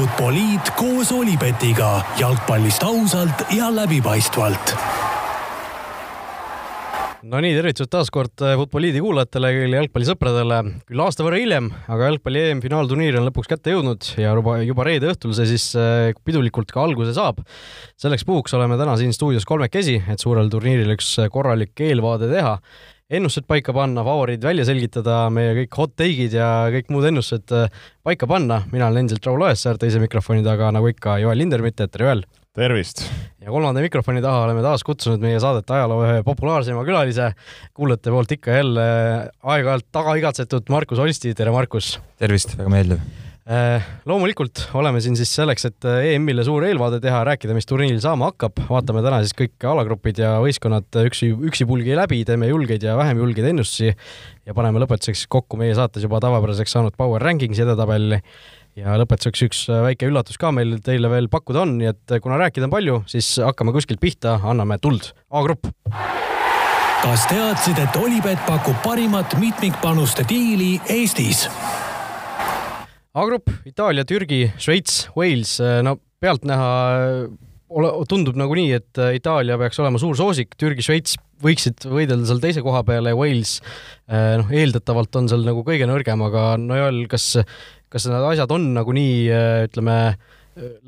Futboliit koos Olipetiga jalgpallist ausalt ja läbipaistvalt. No nii, tervitused taas kord äh, Futboliidi kuulajatele, küll jalgpallisõpradele, küll aasta võrra hiljem, aga jalgpalli EM-finaalturniir on lõpuks kätte jõudnud ja juba, juba reede õhtul see siis äh, pidulikult ka alguse saab. selleks puhuks oleme täna siin stuudios kolmekesi, et suurel turniiril üks korralik eelvaade teha ennustused paika panna, favoriid välja selgitada, meie kõik hot take'id ja kõik muud ennustused äh, paika panna. mina olen endiselt Raul Oessar, teise mikrofoni taga nagu ikka Joel Lindermitt, tere Joel! tervist! ja kolmanda mikrofoni taha oleme taas kutsunud meie saadete ajaloo ühe populaarsema külalise, kuulajate poolt ikka jälle aeg-ajalt taga igatsetud Markus Olsti, tere Markus! tervist, väga meeldiv! Äh, loomulikult oleme siin siis selleks, et äh, EM-ile suur eelvaade teha, rääkida, mis turniiril saama hakkab, vaatame täna siis kõik alagrupid ja võistkonnad üksi, üksipulgi läbi, teeme julgeid ja vähem julgeid ennustusi ja paneme lõpetuseks kokku meie saates juba tavapäraseks saanud Power Rankingsi edetabeli ja lõpetuseks üks äh, väike üllatus ka meil teile veel pakkuda on, nii et kuna rääkida on palju, siis hakkame kuskilt pihta, anname tuld. A-grupp. kas teadsid, et Olipet pakub parimat mitmikpanuste diili Eestis? A-grupp Itaalia, Türgi, Šveits, Wales, äh, no pealtnäha ole, tundub nagunii, et äh, Itaalia peaks olema suur soosik, Türgi, Šveits võiksid võidelda seal teise koha peale ja Wales noh, eeldatavalt on seal nagu kõige nõrgem, aga no Joel, kas kas need asjad on nagu nii, äh, ütleme,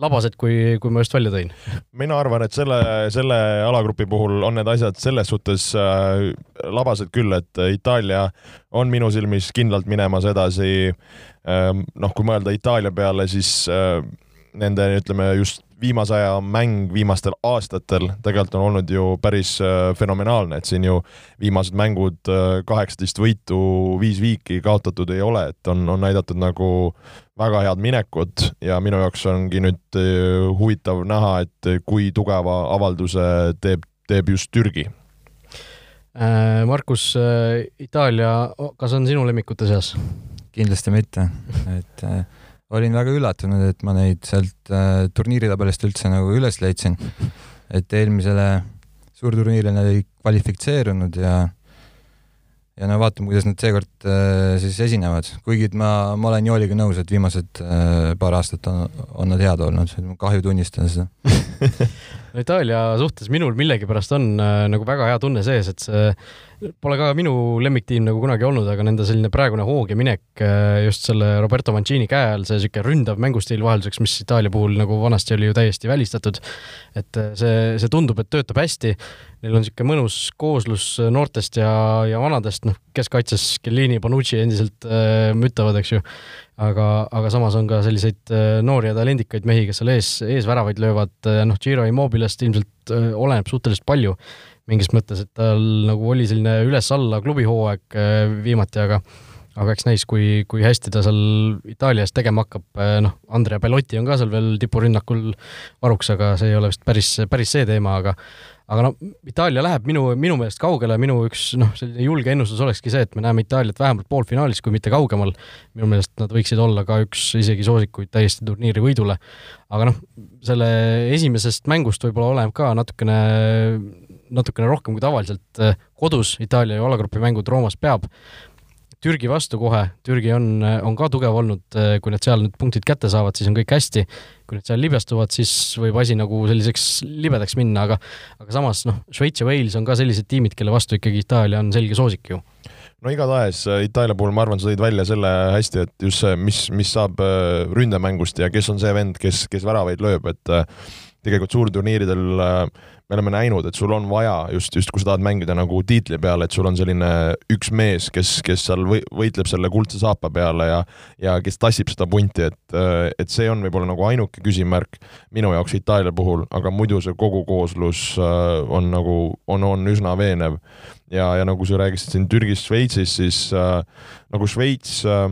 labased, kui, kui ma just välja tõin? mina arvan, et selle, selle alagrupi puhul on need asjad selles suhtes äh, labased küll, et Itaalia on minu silmis kindlalt minemas edasi ähm,. noh, kui mõelda Itaalia peale, siis äh, nende, ütleme just viimase aja mäng viimastel aastatel tegelikult on olnud ju päris äh, fenomenaalne, et siin ju viimased mängud äh, kaheksateist võitu, viis viiki kaotatud ei ole, et on, on näidatud nagu väga head minekut ja minu jaoks ongi nüüd äh, huvitav näha, et kui tugeva avalduse teeb, teeb just Türgi. Markus, Itaalia, kas on sinu lemmikute seas? kindlasti mitte, et olin väga üllatunud, et ma neid sealt äh, turniiritabelist üldse nagu üles leidsin. et eelmisele suurturniirile nad ei kvalifitseerunud ja ja no vaatame, kuidas nad seekord äh, siis esinevad, kuigi ma, ma olen Jooliga nõus, et viimased äh, paar aastat on, on nad head olnud, kahju tunnistada seda no Itaalia suhtes minul millegipärast on äh, nagu väga hea tunne sees, et see pole ka minu lemmiktiim nagu kunagi olnud, aga nende selline praegune hoog ja minek äh, just selle Roberto Mancini käe all, see niisugune ründav mängustiil vahelduseks, mis Itaalia puhul nagu vanasti oli ju täiesti välistatud, et äh, see, see tundub, et töötab hästi, neil on niisugune mõnus kooslus noortest ja, ja vanadest, noh, keskkaitses Chiellini, Bonucci endiselt äh, müttavad, eks ju, aga, aga samas on ka selliseid äh, noori ja talendikaid mehi, kes seal ees, ees väravaid löövad, noh, Giro Immobilest ilmselt äh, oleneb suhteliselt palju. mingis mõttes, et tal nagu oli selline üles-alla klubihooaeg äh, viimati, aga aga eks näis, kui, kui hästi ta seal Itaalias tegema hakkab, äh, noh, Andrea Bellotti on ka seal veel tipurünnakul varuks, aga see ei ole vist päris, päris see teema, aga aga noh, Itaalia läheb minu, minu meelest kaugele, minu üks noh, selline julge ennustus olekski see, et me näeme Itaaliat vähemalt poolfinaalis, kui mitte kaugemal. minu meelest nad võiksid olla ka üks isegi soosikuid täiesti turniiri võidule. aga noh, selle esimesest mängust võib-olla oleneb ka natukene natukene rohkem kui tavaliselt äh, kodus Itaalia ju alagrupi mängud Roomas peab. Türgi vastu kohe, Türgi on, on ka tugev olnud, äh, kui nad seal nüüd punktid kätte saavad, siis on kõik hästi. kui nad seal libestuvad, siis võib asi nagu selliseks libedaks minna, aga aga samas noh, Šveits ja Wales on ka sellised tiimid, kelle vastu ikkagi Itaalia on selge soosik ju no igatahes Itaalia puhul ma arvan, sa tõid välja selle hästi, et just see, mis, mis saab ründemängust ja kes on see vend, kes, kes väravaid lööb, et tegelikult suurturniiridel me oleme näinud, et sul on vaja just, just kui sa tahad mängida nagu tiitli peale, et sul on selline üks mees, kes, kes seal või, võitleb selle kuldse saapa peale ja ja kes tassib seda punti, et, et see on võib-olla nagu ainuke küsimärk minu jaoks Itaalia puhul, aga muidu see kogu kooslus äh, on nagu, on, on üsna veenev. ja, ja nagu sa rääkisid siin Türgist, Šveitsist, siis äh, nagu Šveits äh,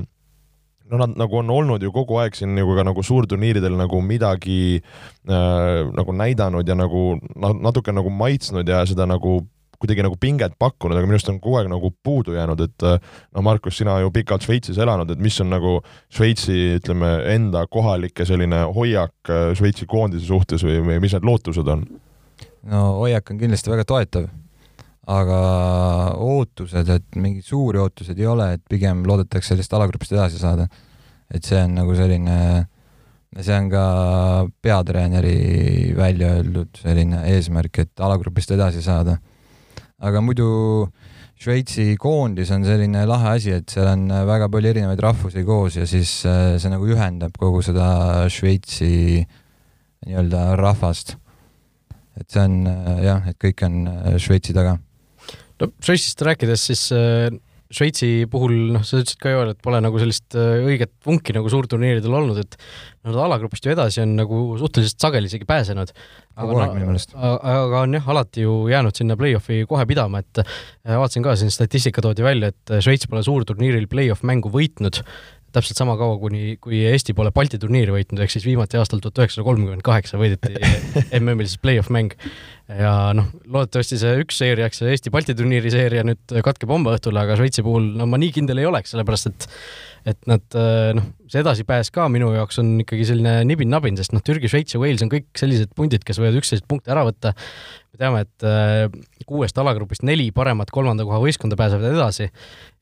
no nad nagu on olnud ju kogu aeg siin nagu ka nagu suurturniiridel nagu midagi äh, nagu näidanud ja nagu natuke nagu maitsnud ja seda nagu kuidagi nagu pinget pakkunud, aga minu arust on kogu aeg nagu puudu jäänud, et äh, no Markus, sina ju pikalt Šveitsis elanud, et mis on nagu Šveitsi, ütleme, enda kohalike selline hoiak äh, Šveitsi koondise suhtes või, või mis need lootused on? no hoiak on kindlasti väga toetav aga ootused, et mingeid suuri ootuseid ei ole, et pigem loodetakse sellest alagrupist edasi saada. et see on nagu selline see on ka peatreeneri välja öeldud selline eesmärk, et alagrupist edasi saada. aga muidu Šveitsi koondis on selline lahe asi, et seal on väga palju erinevaid rahvusi koos ja siis äh, see nagu ühendab kogu seda Šveitsi nii-öelda rahvast. et see on äh, jah, et kõik on äh, Šveitsi taga. No Šveitsist rääkides, siis Šveitsi puhul, noh, sa ütlesid ka ju, et pole nagu sellist äh, õiget vunki nagu suurturniiridel olnud, et nad alagrupist ju edasi on nagu suhteliselt sageli isegi pääsenud. kogu aeg minu meelest. aga on jah, alati ju jäänud sinna play-off'i kohe pidama, et äh, vaatasin ka siin statistika toodi välja, et Šveits pole suurturniiril play-off mängu võitnud täpselt sama kaua, kuni, kui Eesti pole Balti turniiri võitnud, ehk siis viimati aastal tuhat üheksasada kolmkümmend kaheksa võideti MM-il siis play-off mäng. ja noh, loodetavasti see üks seeria, eks see Eesti-Balti turniiri seeria nüüd katkeb homme õhtul, aga Šveitsi puhul no ma nii kindel ei oleks, sellepärast et et nad noh, see edasipääs ka minu jaoks on ikkagi selline nibin-nabin, sest noh, Türgi, Šveits ja Wales on kõik sellised pundid, kes võivad üksteist punkte ära võtta. me teame, et äh, kuuest alagrupist neli paremat kolmanda koha võistkonda pääsevad edasi.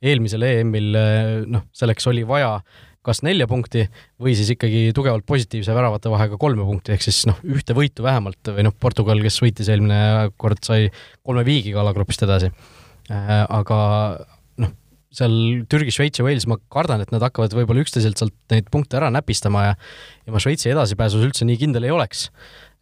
eelmisel EM-il äh, noh, selleks oli vaja kas nelja punkti või siis ikkagi tugevalt positiivse väravate vahega kolme punkti, ehk siis noh, ühte võitu vähemalt või noh, Portugal, kes võitis eelmine kord, sai kolme viigiga alagrupist edasi. Äh, aga seal Türgi, Šveits ja Wales, ma kardan, et nad hakkavad võib-olla üksteiselt sealt neid punkte ära näpistama ja ja ma Šveitsi edasipääsus üldse nii kindel ei oleks.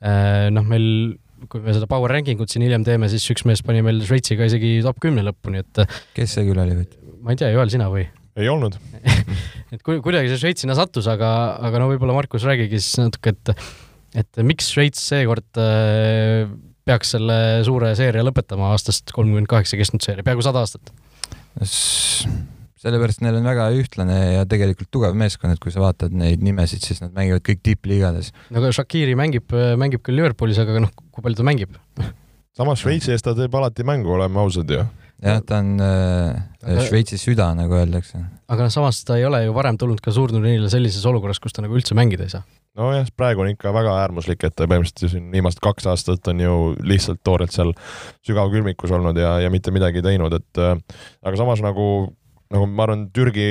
Äh, noh, meil, kui me seda power ranking ut siin hiljem teeme, siis üks mees pani meil Šveitsiga isegi top kümne lõppu, nii et kes see küll oli? ma ei tea, Joel, sina või? ei olnud et ku-, kuidagi see Šveits sinna sattus, aga, aga no võib-olla Markus, räägigi siis natuke, et et miks Šveits seekord äh, peaks selle suure seeria lõpetama aastast kolmkümmend kaheksa kestnud seeria, peaaegu sada aastat sellepärast neil on väga ühtlane ja tegelikult tugev meeskond, et kui sa vaatad neid nimesid, siis nad mängivad kõik tippliigades. no aga Shakiri mängib, mängib küll Liverpoolis, aga noh, kui palju ta mängib? samas Šveitsi eest ta teeb alati mängu, oleme ausad ju. jah, ta on äh, Šveitsi süda, nagu öeldakse. aga noh, samas ta ei ole ju varem tulnud ka suurturniirile sellises olukorras, kus ta nagu üldse mängida ei saa nojah, praegu on ikka väga äärmuslik, et põhimõtteliselt siin viimased kaks aastat on ju lihtsalt toorelt seal sügavkülmikus olnud ja, ja mitte midagi teinud, et äh, aga samas nagu nagu ma arvan, Türgi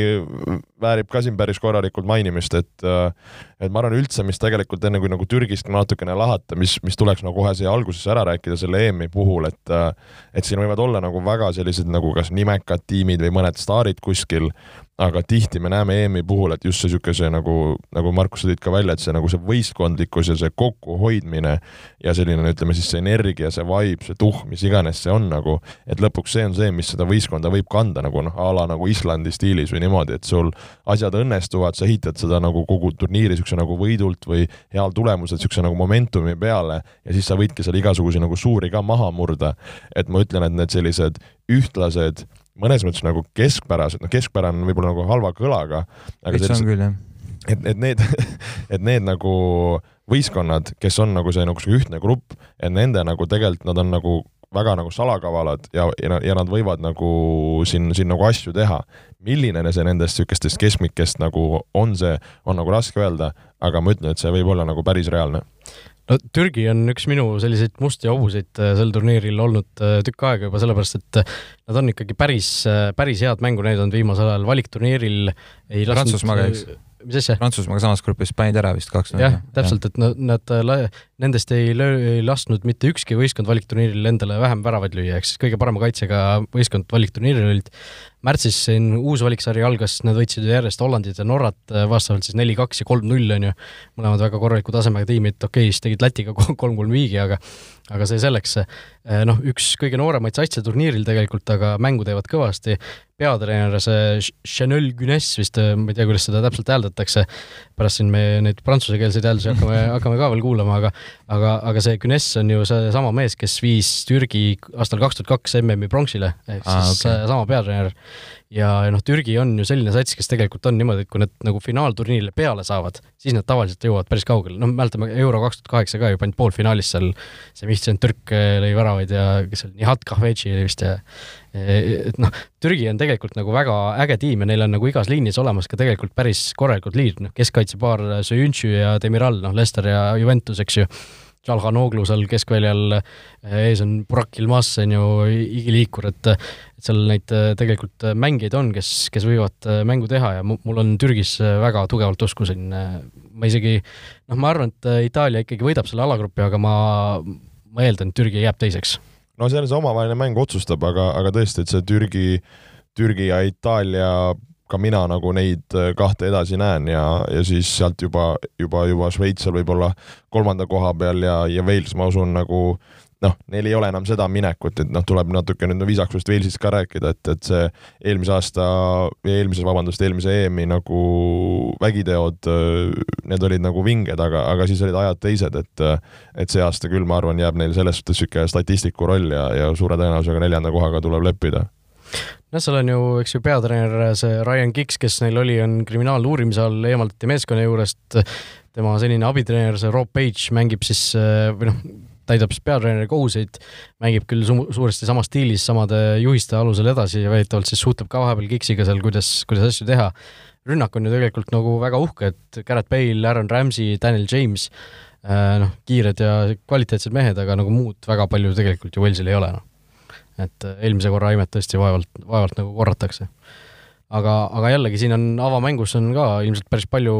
väärib ka siin päris korralikult mainimist, et äh, et ma arvan üldse, mis tegelikult enne kui nagu Türgist natukene lahata, mis, mis tuleks nagu kohe siia algusesse ära rääkida selle EM-i puhul, et äh, et siin võivad olla nagu väga sellised nagu kas nimekad tiimid või mõned staarid kuskil, aga tihti me näeme EM-i puhul, et just see niisuguse nagu, nagu Markus, sa tõid ka välja, et see nagu see võistkondlikkus ja see kokkuhoidmine ja selline, ütleme siis see energia, see vibe, see tuhh, mis iganes see on nagu, et lõpuks see on see, mis seda võistkonda võib kanda nagu noh, a la nagu Islandi stiilis või niimoodi, et sul asjad õnnestuvad, sa ehitad seda nagu kogu turniiri niisuguse nagu võidult või heal tulemusel niisuguse nagu momentumi peale ja siis sa võidki seal igasuguseid nagu suuri ka maha murda. et ma ütlen, et need sellised ühtlased mõnes mõttes nagu keskpärased, noh, keskpärane on võib-olla nagu halva kõlaga. veits on küll, jah. et, et need, et need nagu võistkonnad, kes on nagu see nagu see ühtne grupp, et nende nagu tegelikult nad on nagu väga nagu salakavalad ja, ja, ja nad võivad nagu siin, siin nagu asju teha. Milline see nendest niisugustest keskmikest nagu on see, on nagu raske öelda, aga ma ütlen, et see võib olla nagu päris reaalne no Türgi on üks minu selliseid musti hobuseid äh, sel turniiril olnud äh, tükk aega juba sellepärast, et äh, nad on ikkagi päris, päris head mängu näidanud viimasel ajal, valikturniiril ei lasknud Prantsusmaaga, eks? mis asja? Prantsusmaaga samas grupis panid ära vist kaks jah, täpselt, et nad, nad, nendest ei, löö, ei lasknud mitte ükski võistkond valikturniiril endale vähem väravaid lüüa, ehk siis kõige parema kaitsega võistkond valikturniiril olid märtsis siin uus valiksari algas, nad võitsid järjest Hollandit ja Norrat äh, vastavalt siis neli-kaks ja kolm-null on ju, mõlemad väga korraliku tasemega tiimid, okei okay,, siis tegid Lätiga kolm-kolm viigi, aga aga see selleks, äh, noh, üks kõige nooremaid satse turniiril tegelikult, aga mängu teevad kõvasti, peatreener, see Chanel Günes vist, äh, ma ei tea, kuidas seda täpselt hääldatakse, pärast siin me neid prantsusekeelseid hääldusi hakkame, hakkame ka veel kuulama, aga aga, aga see Günes on ju seesama mees, kes viis Türgi aastal kaks tuhat kaks MM-i pronksile, ehk siis ah, okay. sama peatreener ja noh, Türgi on ju selline sats, kes tegelikult on niimoodi, et kui nad nagu finaalturniirile peale saavad, siis nad tavaliselt jõuavad päris kaugele, noh, mäletame Euro kaks tuhat kaheksa ka ju pandi poolfinaalis seal, see Mihhail Türk äh, lõi väravaid ja kes seal, Nihat Kahvetši oli vist ja et noh, Türgi on tegelikult nagu väga äge tiim ja neil on nagu igas liinis olemas ka tegelikult päris korralikud liidrid, noh, keskkaitsepaar Söyüncü ja Demiral, noh, Leicester ja Juventus, eks ju Tšalhanoglu seal keskväljal, ees on Burak Ilmas, on ju, igiliikur, et et seal neid äh, tegelikult mängijaid on, kes, kes võivad mängu teha ja mul on Türgis väga tugevalt usku siin ma isegi, noh, ma arvan, et Itaalia ikkagi võidab selle alagrupi, aga ma, ma eeldan, et Türgi jääb teiseks. no seal see omavaheline mäng otsustab, aga, aga tõesti, et see Türgi, Türgi ja Itaalia ka mina nagu neid kahte edasi näen ja, ja siis sealt juba, juba, juba Šveits seal võib-olla kolmanda koha peal ja, ja Wales, ma usun, nagu noh, neil ei ole enam seda minekut, et noh, tuleb natuke nüüd viisakusest Walesist ka rääkida, et, et see eelmise aasta, eelmise, vabandust, eelmise EM-i nagu vägiteod, need olid nagu vinged, aga, aga siis olid ajad teised, et et see aasta küll, ma arvan, jääb neil selles suhtes niisugune statistiku roll ja, ja suure tõenäosusega neljanda kohaga tuleb leppida noh, seal on ju, eks ju, peatreener, see Ryan Giggs, kes neil oli, on kriminaaluurimise all, eemaldati meeskonna juurest. tema senine abitreener, see Rob Page mängib siis või noh, täidab siis peatreeneri kohuseid, mängib küll su suuresti samas stiilis, samade juhiste alusel edasi ja väidetavalt siis suhtleb ka vahepeal Giggsiga seal, kuidas, kuidas asju teha. rünnak on ju tegelikult nagu väga uhke, et Garrett Bale, Aaron Ramsey, Daniel James, noh, kiired ja kvaliteetsed mehed, aga nagu muud väga palju tegelikult ju Walesil ei ole, noh. Et eelmise korra imet tõesti vaevalt, vaevalt nagu korratakse aga, aga jällegi siin on avamängus on ka ilmselt päris palju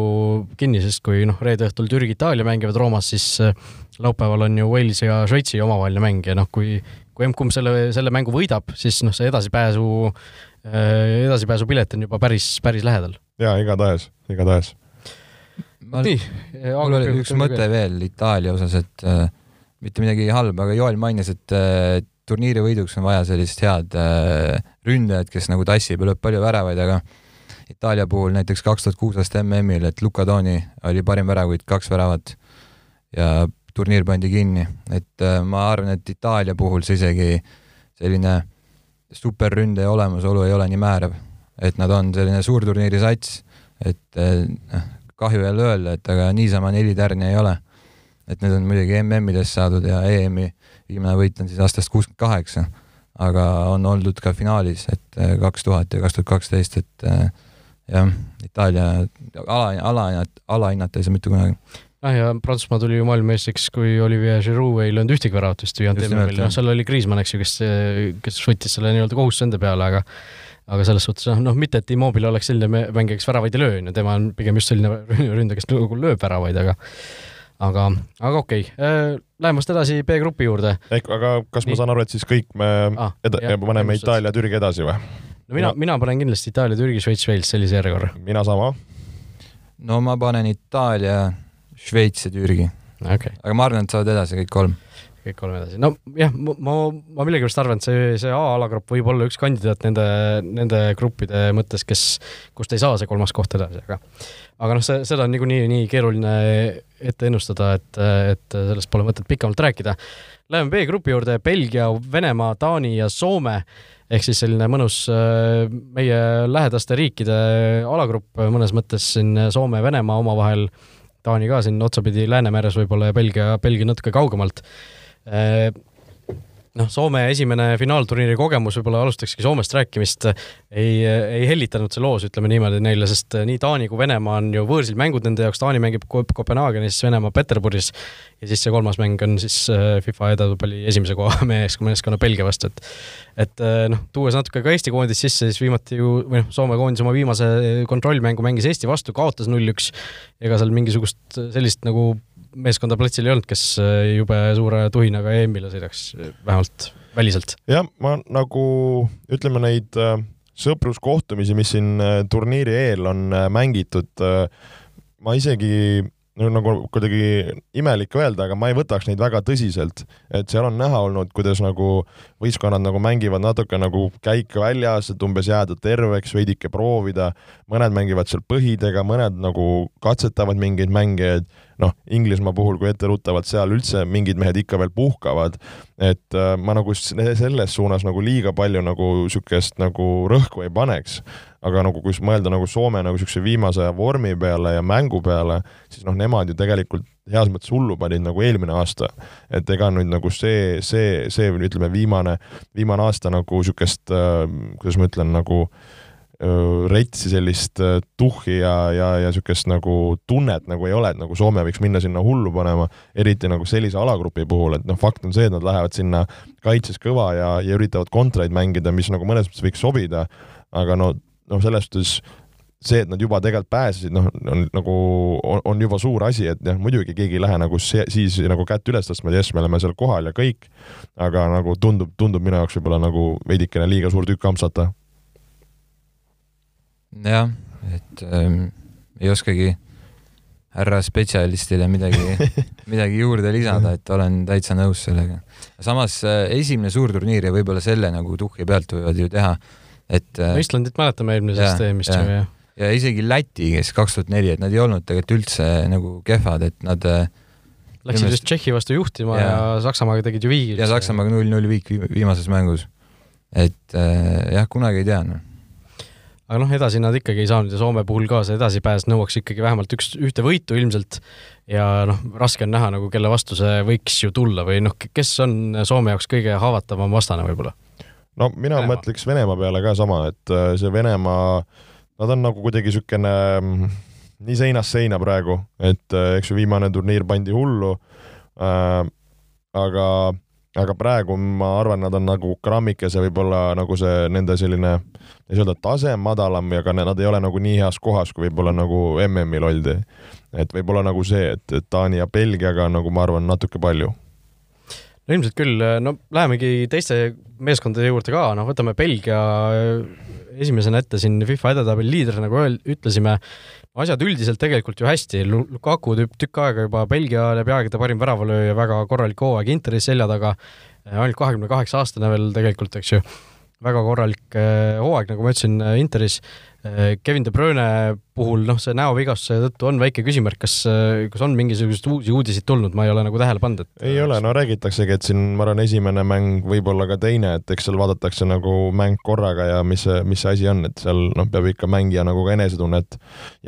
kinni, sest kui noh, reede õhtul Türgi-Itaalia mängivad Roomas, siis äh, laupäeval on ju Wales ja Šveitsi omavaheline mäng ja noh, kui, kui emb-kumb selle, selle mängu võidab, siis noh, see edasipääsu, äh, edasipääsupilet on juba päris, päris lähedal. jaa, igatahes, igatahes. nii. mul oli üks mõte veel Itaalia osas, et äh, mitte midagi halba, aga Joel mainis, et äh, turniiri võiduks on vaja sellist head äh, ründajat, kes nagu tassib ja lööb palju väravaid, aga Itaalia puhul näiteks kaks tuhat kuus aasta MM-il, et Luka Toni oli parim väravõit, kaks väravat ja turniir pandi kinni, et äh, ma arvan, et Itaalia puhul see isegi selline superründaja olemasolu ei ole nii määrav, et nad on selline suurturniiri sats, et noh, kahju jälle öelda, et aga niisama neli tärni ei ole. et need on muidugi MM-idest saadud ja EM-i viimane võit on siis aastast kuuskümmend kaheksa, aga on oldud ka finaalis, et äh, kaks tuhat ja kaks tuhat kaksteist, et äh, jah, Itaalia ala, ala, alahinnata ei saa mitte kunagi. Ah ja Prantsusmaa tuli ju maailmameistriks, kui Olivier Giroud ei löönud ühtegi väravat vist ju Jantemil, noh seal oli Kriismann, eks ju, kes, kes võttis selle nii-öelda kohustuse enda peale, aga aga selles suhtes noh, noh, mitte et Immobile oleks selline mängija, kes väravaid ei löö, on ju, tema on pigem just selline ründaja, kes nagu lööb väravaid, aga aga, aga okei okay., äh, läheme vast edasi B-grupi juurde. ehk, aga kas Nii. ma saan aru, et siis kõik me ah, eda-, paneme Itaalia, Türgi edasi või? no mina, mina panen kindlasti Itaalia, Türgi, Šveits, Wales sellise järjekorra. mina sama. no ma panen Itaalia, Šveits ja Türgi okay.. aga ma arvan, et saavad edasi kõik kolm kõik kolm edasi, no jah, ma, ma millegipärast arvan, et see, see A-alagrupp võib olla üks kandidaat nende, nende gruppide mõttes, kes, kust ei saa see kolmas koht edasi, aga aga noh, see, seda on niikuinii nii keeruline ette ennustada, et, et sellest pole mõtet pikemalt rääkida. Läheme B-grupi juurde, Belgia, Venemaa, Taani ja Soome. Ehk siis selline mõnus meie lähedaste riikide alagrupp mõnes mõttes siin Soome Venemaa omavahel, Taani ka siin otsapidi Läänemeres võib-olla ja Belgia, Belgia natuke kaugemalt noh, Soome esimene finaalturniiri kogemus, võib-olla alustakski Soomest rääkimist, ei, ei hellitanud see loos, ütleme niimoodi neile, sest nii Taani kui Venemaa on ju võõrsil mängud nende jaoks, Taani mängib Kopenhaagenis, Venemaa Peterburis. Ja siis see kolmas mäng on siis äh, FIFA edetabelis esimese koha meeskonna Belgia vastu, et et äh, noh, tuues natuke ka Eesti koondist sisse, siis viimati ju, või noh, Soome koondis oma viimase kontrollmängu mängis Eesti vastu, kaotas null-üks, ega seal mingisugust sellist nagu meeskonda platsil ei olnud, kes äh, jube suure tuhinaga EM-ile sõidaks, vähemalt väliselt. jah, ma nagu ütleme neid äh, sõpruskohtumisi, mis siin äh, turniiri eel on mängitud, ma isegi nagu kuidagi imelik öelda, aga ma ei võtaks neid väga tõsiselt, et seal on näha olnud, kuidas nagu võistkonnad nagu mängivad natuke nagu käika väljas, et umbes jääda terveks, veidike proovida, mõned mängivad seal põhidega, mõned nagu katsetavad mingeid mängijaid noh, Inglismaa puhul, kui etteruttavalt seal üldse mingid mehed ikka veel puhkavad, et äh, ma nagu selles suunas nagu liiga palju nagu niisugust nagu rõhku ei paneks. Aga nagu kui mõelda nagu Soome nagu niisuguse viimase aja vormi peale ja mängu peale, siis noh, nemad ju tegelikult heas mõttes hullu panid nagu eelmine aasta. et ega nüüd nagu see, see, see ütleme, viimane, viimane aasta nagu niisugust äh,, kuidas ma ütlen, nagu äh, retsi sellist tuhhi ja, ja, ja niisugust nagu tunnet nagu ei ole, et nagu Soome võiks minna sinna hullu panema, eriti nagu sellise alagrupi puhul, et noh, fakt on see, et nad lähevad sinna kaitses kõva ja, ja üritavad kontraid mängida, mis nagu mõnes mõttes võiks sobida, aga no, noh, selles suhtes see, et nad juba tegelikult pääsesid, noh, on nagu, on juba suur asi, et jah, muidugi keegi ei lähe nagu see, siis nagu kätt üles tõstma, et jess, me oleme seal kohal ja kõik, aga nagu tundub, tundub minu jaoks võib-olla nagu veidikene liiga suur tükk ampsata. jah, et ähm, ei oskagi härra spetsialistile midagi midagi juurde lisada, et olen täitsa nõus sellega. samas äh, esimene suurturniir ja võib-olla selle nagu tuhhi pealt võivad ju teha, et äh, no Islandit mäletame eelmisest EM-ist ju, jah. ja isegi Läti, kes kaks tuhat neli, et nad ei olnud tegelikult üldse nagu kehvad, et nad äh, Läksid just Tšehhi vastu juhtima ja, ja Saksamaaga tegid ju viigi. ja Saksamaaga null-null viik viimases mängus. et äh, jah, kunagi ei tea, noh aga noh, edasi nad ikkagi ei saanud ja Soome puhul ka see edasipääs nõuaks ikkagi vähemalt üks, ühte võitu ilmselt ja noh, raske on näha nagu, kelle vastu see võiks ju tulla või noh, kes on Soome jaoks kõige haavatavam vastane võib-olla? No mina Venemaa. mõtleks Venemaa peale ka sama, et äh, see Venemaa, nad on nagu kuidagi niisugune mm, nii seinast seina praegu, et äh, eks ju viimane turniir pandi hullu äh,, aga aga praegu ma arvan, nad on nagu grammikese võib-olla nagu see nende selline, ei saa öelda tase madalam ja ka nad ei ole nagu nii heas kohas, kui võib-olla nagu MM-il oldi. et võib-olla nagu see, et, et Taani ja Belgiaga nagu ma arvan, natuke palju no ilmselt küll, no lähemegi teiste meeskondade juurde ka, noh, võtame Belgia esimesena ette siin FIFA edetabeli liider, nagu öel-, ütlesime, asjad üldiselt tegelikult ju hästi, Lukaku tükk, tükk aega juba Belgia läbi aegade parim väravalööja, väga korralik hooaeg Interis selja taga, ainult kahekümne kaheksa aastane veel tegelikult, eks ju, väga korralik eh, hooaeg, nagu ma ütlesin, Interis. Äh, Kevin De Bruyne puhul noh, see näovigastuse tõttu on väike küsimärk, kas, äh, kas on mingisuguseid uusi uudiseid tulnud, ma ei ole nagu tähele pannud, et ei ole, no räägitaksegi, et siin ma arvan, esimene mäng, võib-olla ka teine, et eks seal vaadatakse nagu mäng korraga ja mis see, mis see asi on, et seal noh, peab ikka mängija nagu ka enesetunnet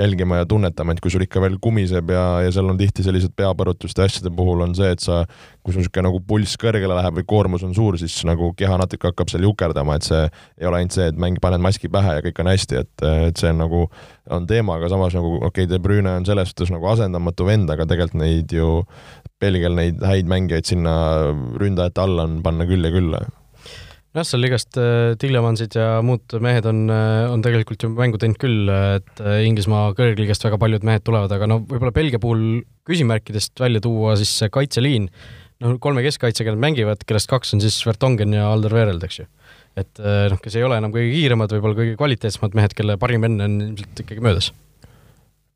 jälgima ja tunnetama, et kui sul ikka veel kumiseb ja, ja seal on tihti sellised peapõrutuste asjade puhul on see, et sa, kui sul niisugune nagu pulss kõrgele läheb või koormus on suur, siis nagu keha natuke hakkab seal jukerdama, et see ei ole ainult see, et mäng, paned maski pähe ja kõik on hästi, et et see on nagu, on teema, aga samas nagu okei okay,, De Bruyne on selles suhtes nagu asendamatu vend, aga tegelikult neid ju, Belgial neid häid mängijaid sinna ründajate alla on panna küll ja küll. Jah, seal igast äh, Tillemannsid ja muud mehed on, äh, on tegelikult ju mängu teinud küll, et äh, Inglismaa kõrgliigast väga paljud mehed tulevad, aga no võib-olla Belgia puhul küsimärkidest välja tuua siis see kaitseliin, noh, kolme keskkaitsega nad mängivad, kellest kaks on siis Vertongen ja Alderweireld, eks ju et eh, noh, kes ei ole enam kõige kiiremad, võib-olla kõige kvaliteetsemad mehed, kelle parim vend on ilmselt ikkagi möödas.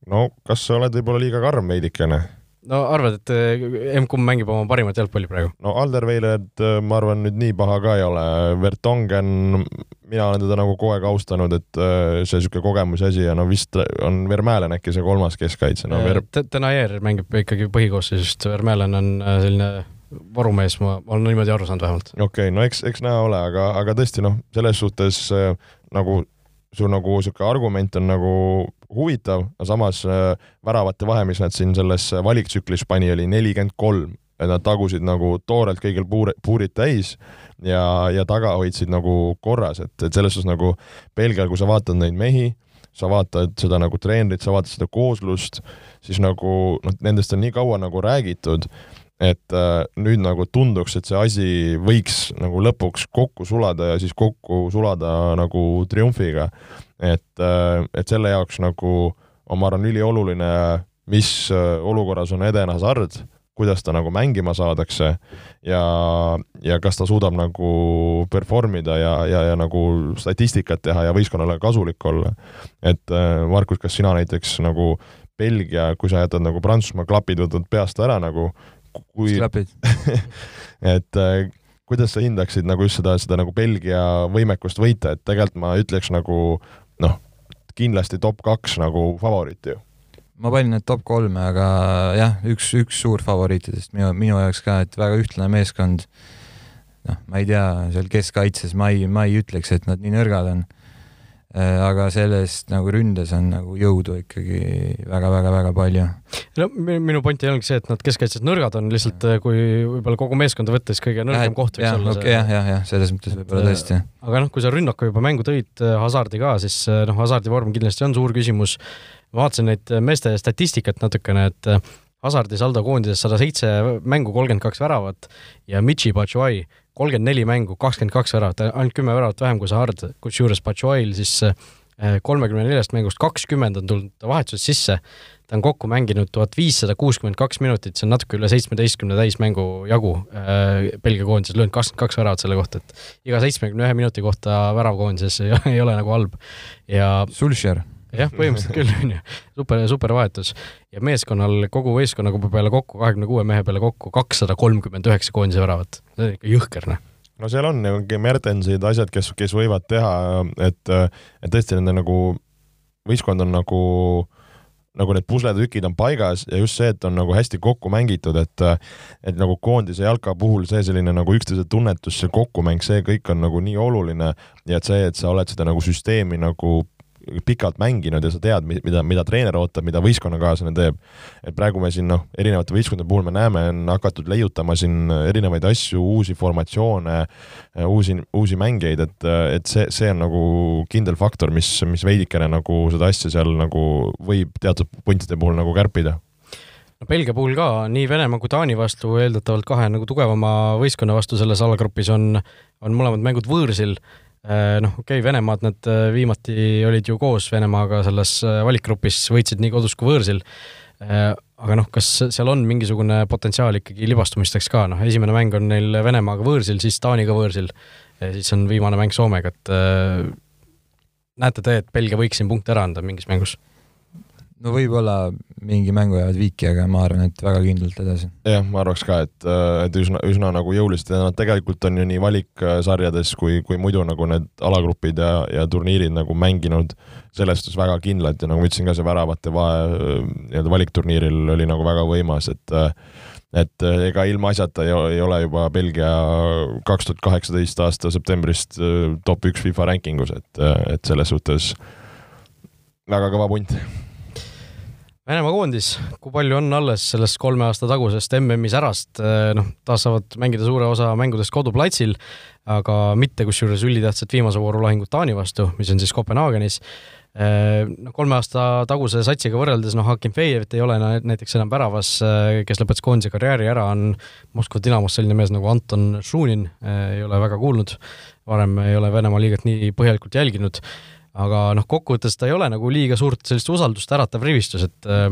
no kas sa oled võib-olla liiga karm veidikene? no arvad, et eh, M-kumb mängib oma parimat jalgpalli praegu? no Alderweireld, eh, ma arvan, nüüd nii paha ka ei ole, Vertongen, mina olen teda nagu kogu aeg austanud, et see niisugune kogemuse asi ja no vist on Vermäelen äkki see kolmas keskkaitse, no Ver-. Denayer mängib ikkagi põhikoosseisust, Vermäelen on selline varumees, ma olen niimoodi aru saanud vähemalt. okei okay,, no eks, eks näha ole, aga, aga tõesti noh, selles suhtes äh, nagu su nagu niisugune argument on nagu huvitav, aga samas äh, väravate vahe, mis nad siin selles valiktsüklis pani, oli nelikümmend kolm, et nad tagusid nagu toorelt kõigil puur, puurid täis ja, ja taga hoidsid nagu korras, et, et selles suhtes nagu Belgial, kui sa vaatad neid mehi, sa vaatad seda nagu treenerit, sa vaatad seda kooslust, siis nagu noh, nendest on nii kaua nagu räägitud et äh, nüüd nagu tunduks, et see asi võiks nagu lõpuks kokku sulada ja siis kokku sulada nagu triumfiga. et äh,, et selle jaoks nagu on, ma arvan, ülioluline, mis äh, olukorras on Eden Hazard, kuidas ta nagu mängima saadakse ja, ja kas ta suudab nagu perform ida ja, ja, ja nagu statistikat teha ja võistkonnale kasulik olla. et äh, Markus, kas sina näiteks nagu Belgia, kui sa jätad nagu Prantsusmaa klapid võtad peast ära nagu, kui et äh, kuidas sa hindaksid nagu just seda, seda nagu Belgia võimekust võita, et tegelikult ma ütleks nagu noh, kindlasti top kaks nagu favoriit ju. Ma panin need top kolme, aga jah, üks, üks suur favoriitidest minu, minu jaoks ka, et väga ühtlane meeskond. noh, ma ei tea, seal keskkaitses ma ei, ma ei ütleks, et nad nii nõrgad on aga sellest nagu ründes on nagu jõudu ikkagi väga-väga-väga palju. no minu point ei olnudki see, et nad keskkaitses nõrgad on, lihtsalt äh, kui võib-olla kogu meeskonda võtta, siis kõige nõrgem koht võiks ja, olla okay, see. jah, jah, jah, selles mõttes võib-olla tõesti. aga noh, kui sa rünnaku juba mängu tõid, äh, Hasardi ka, siis noh, Hasardi vorm kindlasti on suur küsimus. vaatasin neid meeste statistikat natukene, et Hasardi saldo koondises sada seitse mängu, kolmkümmend kaks väravat ja Michi Batshuayi kolmkümmend neli mängu, kakskümmend kaks väravat, ainult kümme väravat vähem kui Sahard, kusjuures Batshuayil siis äh, kolmekümne neljast mängust kakskümmend on tulnud vahetusest sisse, ta on kokku mänginud tuhat viissada kuuskümmend kaks minutit, see on natuke üle seitsmeteistkümne täismängu jagu äh, Belgia koondises, löönud kakskümmend kaks väravat selle kohta, et iga seitsmekümne ühe minuti kohta värav koondises ei ole nagu halb. Ja Sulcher jah, põhimõtteliselt küll, on ju. super, super vahetus. ja meeskonnal, kogu võistkonnaga peale kokku, kahekümne kuue mehe peale kokku kakssada kolmkümmend üheksa koondise väravat. see on ikka jõhker, noh no seal on ju Mertensid, asjad, kes, kes võivad teha, et, et tõesti nende nagu võistkond on nagu nagu need pusletükid on paigas ja just see, et on nagu hästi kokku mängitud, et et nagu koondise jalka puhul see selline nagu üksteise tunnetus, see kokkumäng, see kõik on nagu nii oluline ja et see, et sa oled seda nagu süsteemi nagu pikalt mänginud ja sa tead, mida, mida treener ootab, mida võistkonnakaaslane teeb. et praegu me siin noh, erinevate võistkondade puhul me näeme, on hakatud leiutama siin erinevaid asju, uusi formatsioone, uusi, uusi mängijaid, et, et see, see on nagu kindel faktor, mis, mis veidikene nagu seda asja seal nagu võib teatud puntide puhul nagu kärpida no Belgia puhul ka nii Venemaa kui Taani vastu eeldatavalt kahe nagu tugevama võistkonna vastu selles alagrupis on, on mõlemad mängud võõrsil noh, okei okay,, Venemaad nad äh, viimati olid ju koos Venemaaga selles äh, valikgrupis, võitsid nii kodus kui võõrsil. aga noh, kas seal on mingisugune potentsiaal ikkagi libastumisteks ka, noh, esimene mäng on neil Venemaaga võõrsil, siis Taaniga võõrsil, siis on viimane mäng Soomega, et näete te, et Belgia võiks siin punkte ära anda mingis mängus? No võib-olla mingi mängu jäävad viiki, aga ma arvan, et väga kindlalt edasi. jah, ma arvaks ka, et, et üsna, üsna nagu jõuliselt ja nad tegelikult on ju nii valiksarjades kui, kui muidu nagu need alagrupid ja, ja turniirid nagu mänginud selles suhtes väga kindlalt. Ja nagu ma ütlesin ka, see väravate vahe nii-öelda valikturniiril oli nagu väga võimas, et et ega ilmaasjata ei, ei ole juba Belgia kaks tuhat kaheksateist aasta septembrist top üks FIFA rankingus, et, et selles suhtes väga kõva punt Venemaa koondis, kui palju on alles sellest kolme aasta tagusest MM-i särast, eh, noh, taas saavad mängida suure osa mängudest koduplatsil, aga mitte kusjuures ülitähtsat viimase vooru lahingut Taani vastu, mis on siis Kopenhaagenis. Noh, kolme aasta taguse satsiga võrreldes, noh, Hakim Fejevit ei ole näiteks enam väravas, eh, kes lõpetas koondise karjääri ära, on Moskva Dinamos selline mees nagu Anton Šunin, ei ole väga kuulnud, varem ei ole Venemaa liigat nii põhjalikult jälginud aga noh, kokkuvõttes ta ei ole nagu liiga suurt sellist usaldust äratav rivistus, et äh,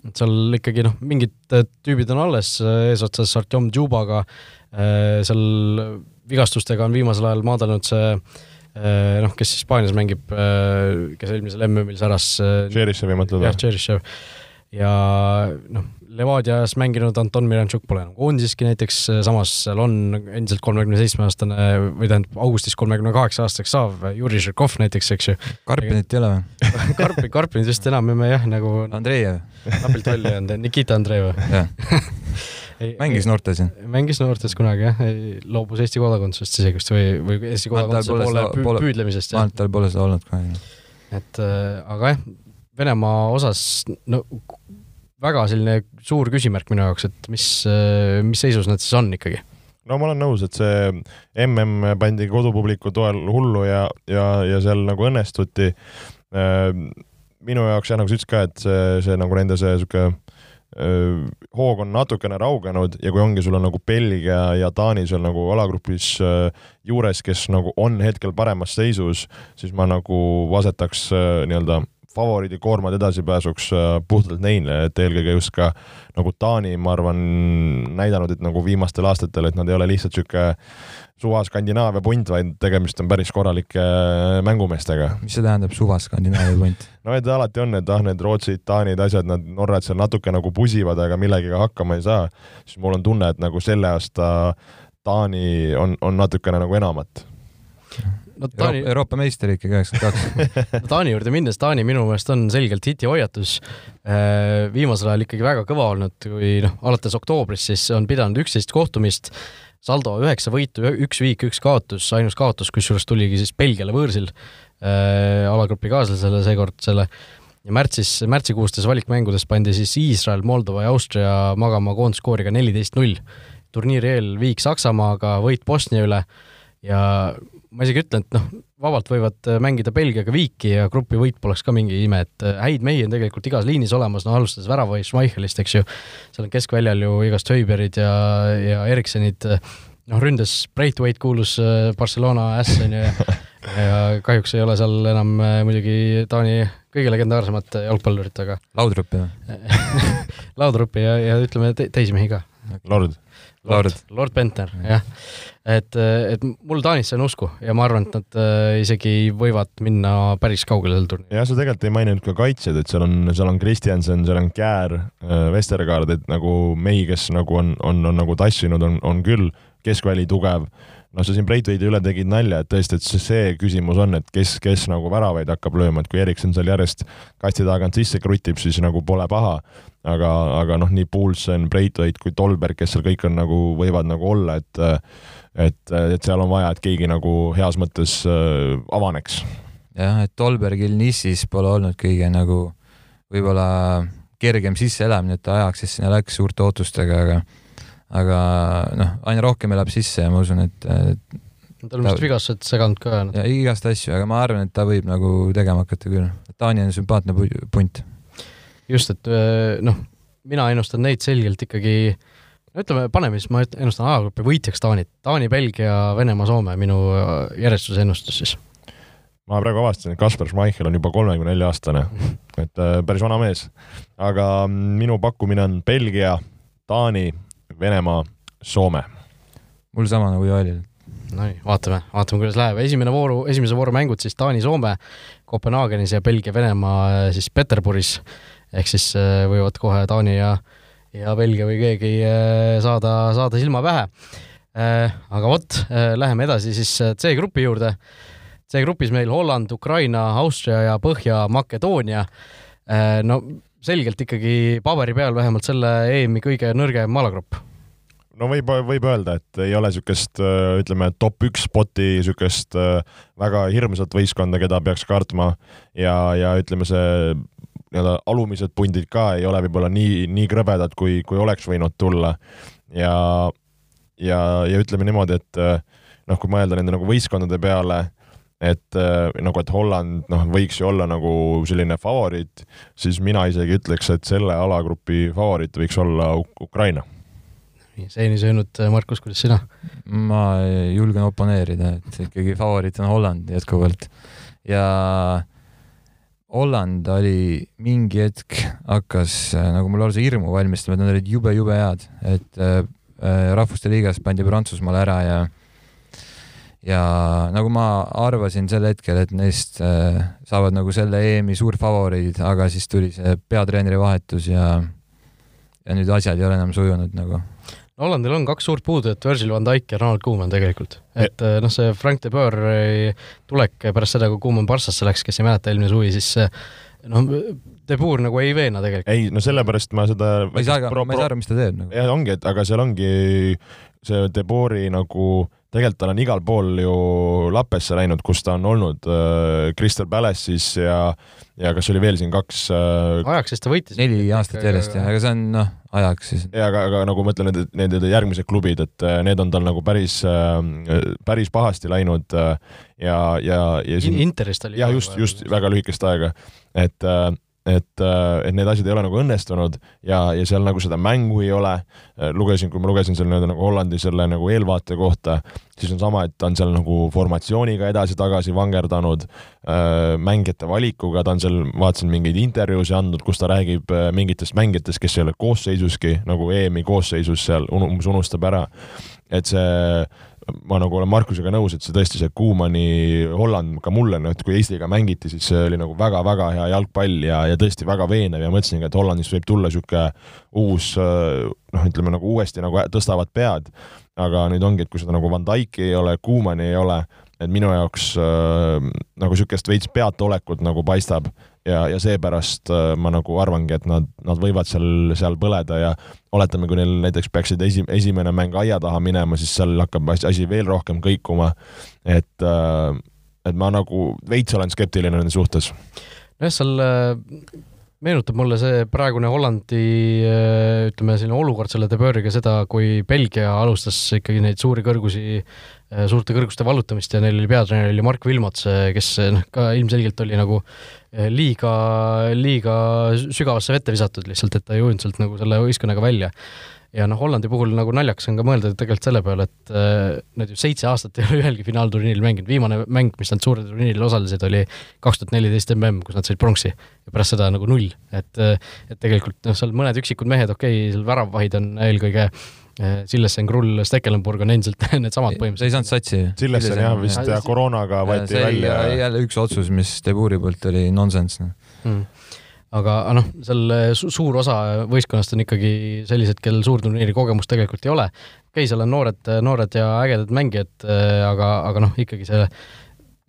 et seal ikkagi noh, mingid äh, tüübid on alles äh, eesotsas Artjom Džubaga, seal vigastustega on viimasel ajal maadlenud see noh, kes Hispaanias mängib, kes eelmisel MM-il säras. Tšeriševi mõtled või? jah, Tšerišev. ja noh, Levadias mänginud Anton Miranchuk pole enam koondiseski näiteks, samas seal on endiselt kolmekümne seitsme aastane või tähendab augustis kolmekümne kaheksa aastaseks saav Juri Žirkov näiteks, eks ju. Karpinit ei ole või Karpi, Karpinit vist enam emme jah, nagu Andreev. napilt välja jäänud, Nikita Andreev mängis noortes jah? mängis noortes kunagi jah, loobus Eesti kodakondsusest isegi vist või, või Eesti kodakondsuse poole püü, püüdlemisest. ma arvan, et tal pole seda olnud kunagi. et äh, aga jah, Venemaa osas no väga selline suur küsimärk minu jaoks, et mis, mis seisus nad siis on ikkagi? no ma olen nõus, et see mm pandi kodupubliku toel hullu ja, ja, ja seal nagu õnnestuti. minu jaoks jah, nagu sa ütlesid ka, et see, see nagu nende see sihuke hoog on natukene raugenud ja kui ongi, sul on nagu Belgia ja Taani seal nagu alagrupis juures, kes nagu on hetkel paremas seisus, siis ma nagu asetaks nii-öelda favoriidi koormad edasipääsuks äh, puhtalt neile, et eelkõige just ka nagu Taani, ma arvan, näidanud, et nagu viimastel aastatel, et nad ei ole lihtsalt niisugune suva Skandinaavia punt, vaid tegemist on päris korralike äh, mängumeestega. mis see tähendab, suva Skandinaavia punt? no et alati on, et ah, need Rootsid, Taanid, asjad, nad, Norrad seal natuke nagu pusivad, aga millegagi hakkama ei saa, siis mul on tunne, et nagu selle aasta Taani on, on natukene nagu enamat no Taani... Euroopa, Euroopa meister ikkagi üheksakümmend kaks Taani juurde minnes, Taani minu meelest on selgelt hiti hoiatus. Äh, viimasel ajal ikkagi väga kõva olnud, kui noh, alates oktoobrist siis on pidanud üksteist kohtumist, saldo üheksa võitu, üks viik, üks kaotus, ainus kaotus, kusjuures tuligi siis Belgiale võõrsil äh, alagrupi kaaslasele seekord selle ja märtsis, märtsikuustes valikmängudes pandi siis Iisrael, Moldova ja Austria magama koondskooriga neliteist null. turniiri eel viik Saksamaaga, võit Bosnia üle ja ma isegi ütlen, et noh, vabalt võivad äh, mängida Belgiaga viiki ja grupi võit poleks ka mingi ime, et äh, häid mehi on tegelikult igas liinis olemas, no alustades väravahi Schmeichelist, eks ju, seal on keskväljal ju igast Höiberid ja, ja Eriksenid, noh, ründes Braithwaite kuulus äh, Barcelona äss, on ju, ja ja kahjuks ei ole seal enam äh, muidugi Taani kõige legendaarsemat jalgpallurit, aga Laudrupi või? Laudrupi ja, ja ütleme te teisi mehi ka. Lord. Lord, Lord Bentner, jah. Et, et mul Taanisse on usku ja ma arvan, et nad äh, isegi võivad minna päris kaugele sel turniiril. jah, sa tegelikult ei maininud ka kaitsjad, et seal on, seal on Kristjanson, seal on Käär, Vestergaard, et nagu mehi, kes nagu on, on, on nagu tassinud, on, on küll, keskväli tugev noh, sa siin Breitveidi üle tegid nalja, et tõesti, et see, küsimus on, et kes, kes nagu väravaid hakkab lööma, et kui Erikson seal järjest kasti tagant sisse krutib, siis nagu pole paha. aga, aga noh, nii Poulsen, Breitveit kui Tolberg, kes seal kõik on nagu, võivad nagu olla, et et, et seal on vaja, et keegi nagu heas mõttes äh, avaneks. jah, et Tolbergil Nissis pole olnud kõige nagu võib-olla kergem sisseelamine, et ta ajaks, sest sinna läks suurte ootustega, aga aga noh, aina rohkem elab sisse ja ma usun, et, et tal on vist vigastused seganud ka. ja igast asju, aga ma arvan, et ta võib nagu tegema hakata küll. Taani on sümpaatne punt. just, et noh, mina ennustan neid selgelt ikkagi no ütleme, paneme siis, ma ennustan A-grupi võitjaks Taanit. Taani, Belgia, Venemaa, Soome, minu järjestuse ennustus siis. ma praegu avastasin, et Kaspar Schmeichel on juba kolmekümne nelja aastane, et äh, päris vana mees. aga minu pakkumine on Belgia, Taani, Venemaa, Soome. mul sama nagu Joelil. Nonii, vaatame, vaatame, kuidas läheb. esimene vooru, esimese vooru mängud siis Taani-Soome Kopenhaagenis ja Belgia-Venemaa äh, siis Peterburis. ehk siis äh, võivad kohe Taani ja, ja Belgia või keegi äh, saada, saada silma pähe. aga vot, läheme edasi siis C-grupi juurde. C-grupis meil Holland, Ukraina, Austria ja Põhja-Makedoonia. no selgelt ikkagi paberi peal vähemalt selle EM-i kõige nõrgem alagrupp no võib, võib öelda, et ei ole niisugust, ütleme, top üks spoti niisugust väga hirmsat võistkonda, keda peaks kartma ja, ja ütleme, see nii-öelda alumised pundid ka ei ole võib-olla nii, nii krõbedad, kui, kui oleks võinud tulla. ja, ja, ja ütleme niimoodi, et noh, kui mõelda nende nagu võistkondade peale, et nagu, et Holland noh, võiks ju olla nagu selline favoriit, siis mina isegi ütleks, et selle alagrupi favoriit võiks olla Ukraina seeni söönud, Markus, kuidas sina? ma julgen oponeerida, et ikkagi favoriit on Holland jätkuvalt ja Holland oli mingi hetk hakkas nagu mul lausa hirmu valmistama, et nad olid jube-jube head, et äh, rahvuste liigas pandi Prantsusmaale ära ja ja nagu ma arvasin sel hetkel, et neist äh, saavad nagu selle EM-i suurfavoriidid, aga siis tuli see peatreeneri vahetus ja ja nüüd asjad ei ole enam sujunud nagu Hollandil on kaks suurt puudujat, Virgil van Dijk ja Ronald Koeman tegelikult. et noh, see Frank de Boer tulek pärast seda, kui Koeman Barssasse läks, kes ei mäleta, eelmine suvi, siis noh, de Boer nagu ei veena tegelikult. ei, no sellepärast ma seda ma ei saa, ma ei saa aru, mis ta teeb nagu. jah, ongi, et aga seal ongi see de Boeri nagu tegelikult tal on igal pool ju lappesse läinud, kus ta on olnud äh, Crystal Palace'is ja ja kas oli veel siin kaks äh, ajaks, sest ta võitis. Neli aastat järjest jah, aga see on noh, ajaks siis. ja aga, aga nagu ma ütlen, need, need järgmised klubid, et äh, need on tal nagu päris äh,, päris pahasti läinud äh, ja, ja, ja siin Interist oli jah, just, just väga lühikest aega, et äh, et, äh, et need asjad ei ole nagu õnnestunud ja, ja seal nagu seda mängu ei ole. Äh, lugesin, kui ma lugesin selle nii-öelda nagu Hollandi selle nagu eelvaate kohta, siis on sama, et ta on seal nagu formatsiooniga edasi-tagasi vangerdanud, äh, mängijate valikuga, ta on seal, vaatasin mingeid intervjuusid andnud, kus ta räägib mingitest mängijatest, kes ei ole koosseisuski nagu EM-i koosseisus seal, umbes unustab ära. et see ma nagu olen Markusega nõus, et see tõesti, see Kuumani Holland ka mulle, noh, et kui Eestiga mängiti, siis see oli nagu väga-väga hea jalgpall ja, ja tõesti väga veenev ja mõtlesingi, et Hollandist võib tulla niisugune uus noh, ütleme nagu uuesti nagu tõstavad pead, aga nüüd ongi, et kui seda nagu Van Dyke'i ei ole, Kuumani ei ole, et minu jaoks äh, nagu niisugust veits peataolekut nagu paistab ja, ja seepärast äh, ma nagu arvangi, et nad, nad võivad seal, seal põleda ja oletame, kui neil näiteks peaksid esi, esimene mäng aia taha minema, siis seal hakkab asi veel rohkem kõikuma. et, äh, et ma nagu veits olen skeptiline nende suhtes. nojah, seal äh, meenutab mulle see praegune Hollandi ütleme, selline olukord selle De Boeriga seda, kui Belgia alustas ikkagi neid suuri kõrgusi Äh, suurte kõrguste vallutamist ja neil oli peatreener oli Mark Vilmots, äh, kes äh, noh, ka ilmselgelt oli nagu liiga, liiga sügavasse vette visatud lihtsalt, et ta ei ujunud sealt nagu selle võistkonnaga välja. Ja noh, Hollandi puhul nagu naljakas on ka mõelda tegelikult selle peale, et äh, nad ju seitse aastat ei ole ühelgi finaalturniiril mänginud, viimane mäng, mis nad suurel turniiril osalesid, oli kaks tuhat neliteist mm, kus nad said pronksi ja pärast seda nagu null, et et tegelikult noh, seal mõned üksikud mehed, okei okay,, seal väravahid on eelkõige Sillessen, Krull, Stekelenburg on endiselt needsamad põhimõtteliselt. ei saanud satsi. Sillessen jah, vist ja koroonaga võeti välja. jälle üks otsus, mis Deburi poolt oli nonsense mm aga noh, seal suur osa võistkonnast on ikkagi sellised, kel suurturniiri kogemust tegelikult ei ole. okei okay,, seal on noored, noored ja ägedad mängijad, aga, aga noh, ikkagi see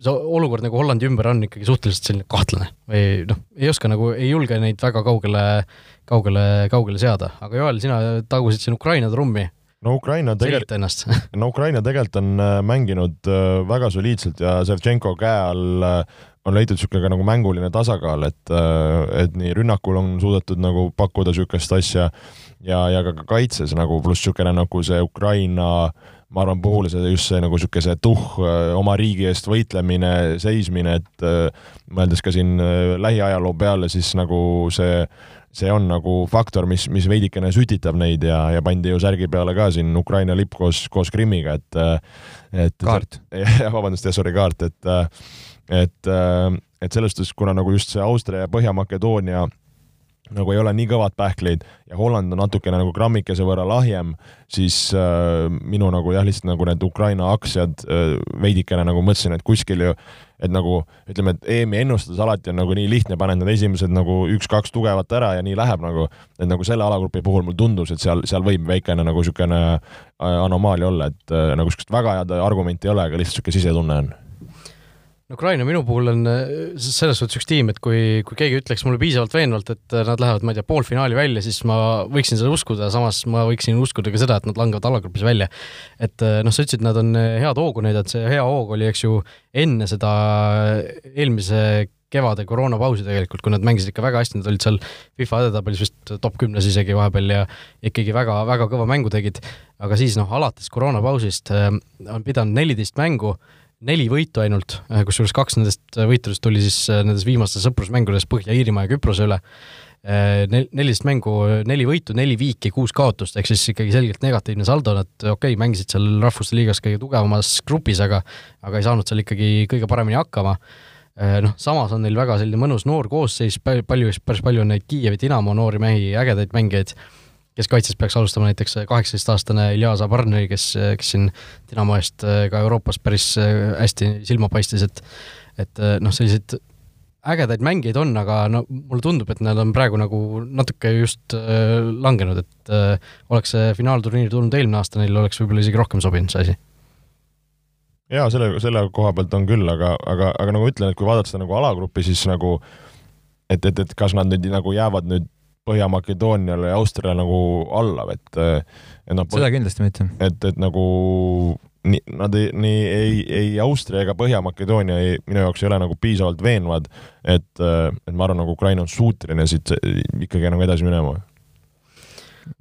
see olukord nagu Hollandi ümber on ikkagi suhteliselt selline kahtlane või noh, ei oska nagu, ei julge neid väga kaugele, kaugele, kaugele seada, aga Joel, sina tagusid siin Ukraina trummi. No Ukraina tegelikult, no Ukraina tegelikult on äh, mänginud äh, väga soliidselt ja Ševtšenko käe all äh, on leitud niisugune nagu mänguline tasakaal, et, et nii rünnakul on suudetud nagu pakkuda niisugust asja ja, ja ka kaitses nagu pluss niisugune nagu see Ukraina ma arvan, puhul see just see nagu niisugune see tuhh, oma riigi eest võitlemine, seismine, et mõeldes ka siin lähiajaloo peale, siis nagu see see on nagu faktor, mis, mis veidikene sütitab neid ja, ja pandi ju särgi peale ka siin Ukraina lipp koos, koos Krimmiga, et et kaart. vabandust, jah, sorry, kaart, et et, äh, et selles suhtes, kuna nagu just see Austria ja Põhja-Makedoonia nagu ei ole nii kõvad pähklid ja Holland on natukene nagu grammikese võrra lahjem, siis äh, minu nagu jah, lihtsalt nagu need Ukraina aktsiad äh, veidikene nagu mõtlesin, et kuskil ju, et nagu ütleme, et EM-i ennustades alati on nagu nii lihtne, paned need esimesed nagu üks-kaks tugevat ära ja nii läheb nagu, et nagu selle alagrupi puhul mulle tundus, et seal, seal võib väikene nagu niisugune äh, anomaalia olla, et äh, nagu niisugust väga head argumenti ei ole, aga lihtsalt niisugune sisetunne on Ukraina minu puhul on äh, selles suhtes üks tiim, et kui, kui keegi ütleks mulle piisavalt veenvalt, et äh, nad lähevad, ma ei tea, poolfinaali välja, siis ma võiksin seda uskuda, samas ma võiksin uskuda ka seda, et nad langevad alagrupis välja. et äh, noh, sa ütlesid, nad on head hoogu näidanud, see hea hoog oli, eks ju, enne seda eelmise kevade koroonapausi tegelikult, kui nad mängisid ikka väga hästi, nad olid seal FIFA edetabelis vist top kümnes isegi vahepeal ja ikkagi väga-väga kõva mängu tegid, aga siis noh, alates koroonapausist on pidanud neliteist mängu neli võitu ainult, äh, kusjuures kaks nendest äh, võitudest tuli siis äh, nendes viimastes sõprusmängudes Põhja-Iirimaa ja Küprose üle. Nel-, neliteist mängu, neli võitu, neli viiki, kuus kaotust, ehk siis ikkagi selgelt negatiivne saldo, nad okei okay,, mängisid seal Rahvuste Liigas kõige tugevamas grupis, aga aga ei saanud seal ikkagi kõige paremini hakkama noh, samas on neil väga selline mõnus noor koosseis, palju, päris palju on neid Kiievi Dinamo noori mehi, ägedaid mängijaid kes kaitses peaks alustama näiteks kaheksateistaastane Ilja Zabarnõi, kes, kes siin Dinamo eest äh, ka Euroopas päris äh, hästi silma paistis, et et äh, noh, selliseid ägedaid mängijaid on, aga no mulle tundub, et nad on praegu nagu natuke just äh, langenud, et äh, oleks see finaalturniir tulnud eelmine aasta, neil oleks võib-olla isegi rohkem sobinud see asi. jaa, selle, selle koha pealt on küll, aga, aga, aga nagu ütlen, et kui vaadata seda nagu alagrupi, siis nagu et, et, et kas nad nüüd nagu jäävad nüüd Põhja-Makedooniale ja Austriale nagu alla, et, et noh. seda kindlasti mitte. et, et nagu nii, nad ei, nii ei, ei Austria ega Põhja-Makedoonia ei, minu jaoks ei ole nagu piisavalt veenvad, et, et ma arvan, nagu Ukraina on suuteline siit ikkagi nagu edasi minema.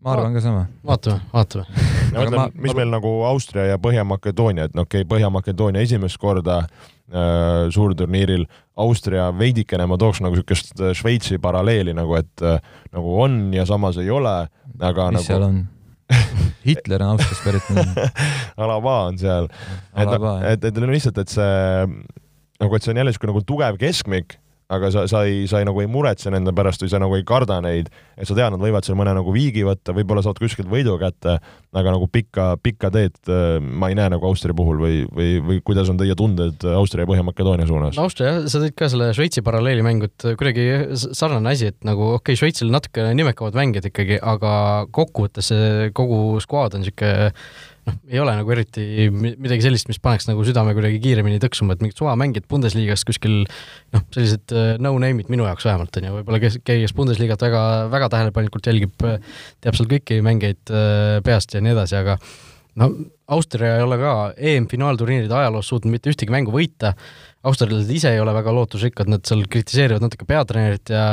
ma arvan ka sama. vaatame, vaatame. ma mõtlen, mis meil nagu Austria ja Põhja-Makedoonia, et no okei okay,, Põhja-Makedoonia esimest korda äh, suurturniiril Austria veidikene ma tooks nagu niisugust äh, Šveitsi paralleeli nagu, et äh, nagu on ja samas ei ole, aga mis nagu seal on? Hitler on Austriast pärit Alaba on seal. et, et, et lihtsalt, et see nagu, et see on jälle niisugune nagu tugev keskmik aga sa, sa ei, sa ei nagu ei muretse nende pärast või sa nagu ei karda neid, et sa tead, nad võivad seal mõne nagu viigi võtta, võib-olla saad kuskilt võidu kätte, aga nagu pikka, pikka teed äh, ma ei näe nagu Austria puhul või, või, või kuidas on teie tunded Austria ja Põhja-Makedoonia suunas? Austria sa tõid ka selle Šveitsi paralleeli mängu, et kuidagi sarnane asi, et nagu okei okay,, Šveitsil natuke nimekamad mängijad ikkagi, aga kokkuvõttes see kogu skuaad on niisugune noh, ei ole nagu eriti midagi sellist, mis paneks nagu südame kuidagi kiiremini tõksuma, et mingid suvamängijad Bundesliga-s kuskil noh, sellised äh, no-name'id minu jaoks vähemalt on ju, võib-olla kes, kes Bundesliga-t väga, väga tähelepanelikult jälgib, teab seal kõiki mängijaid äh, peast ja nii edasi, aga no Austria ei ole ka EM-finaalturniiride ajaloos suutnud mitte ühtegi mängu võita, australlased ise ei ole väga lootusrikkad, nad seal kritiseerivad natuke peatreenerit ja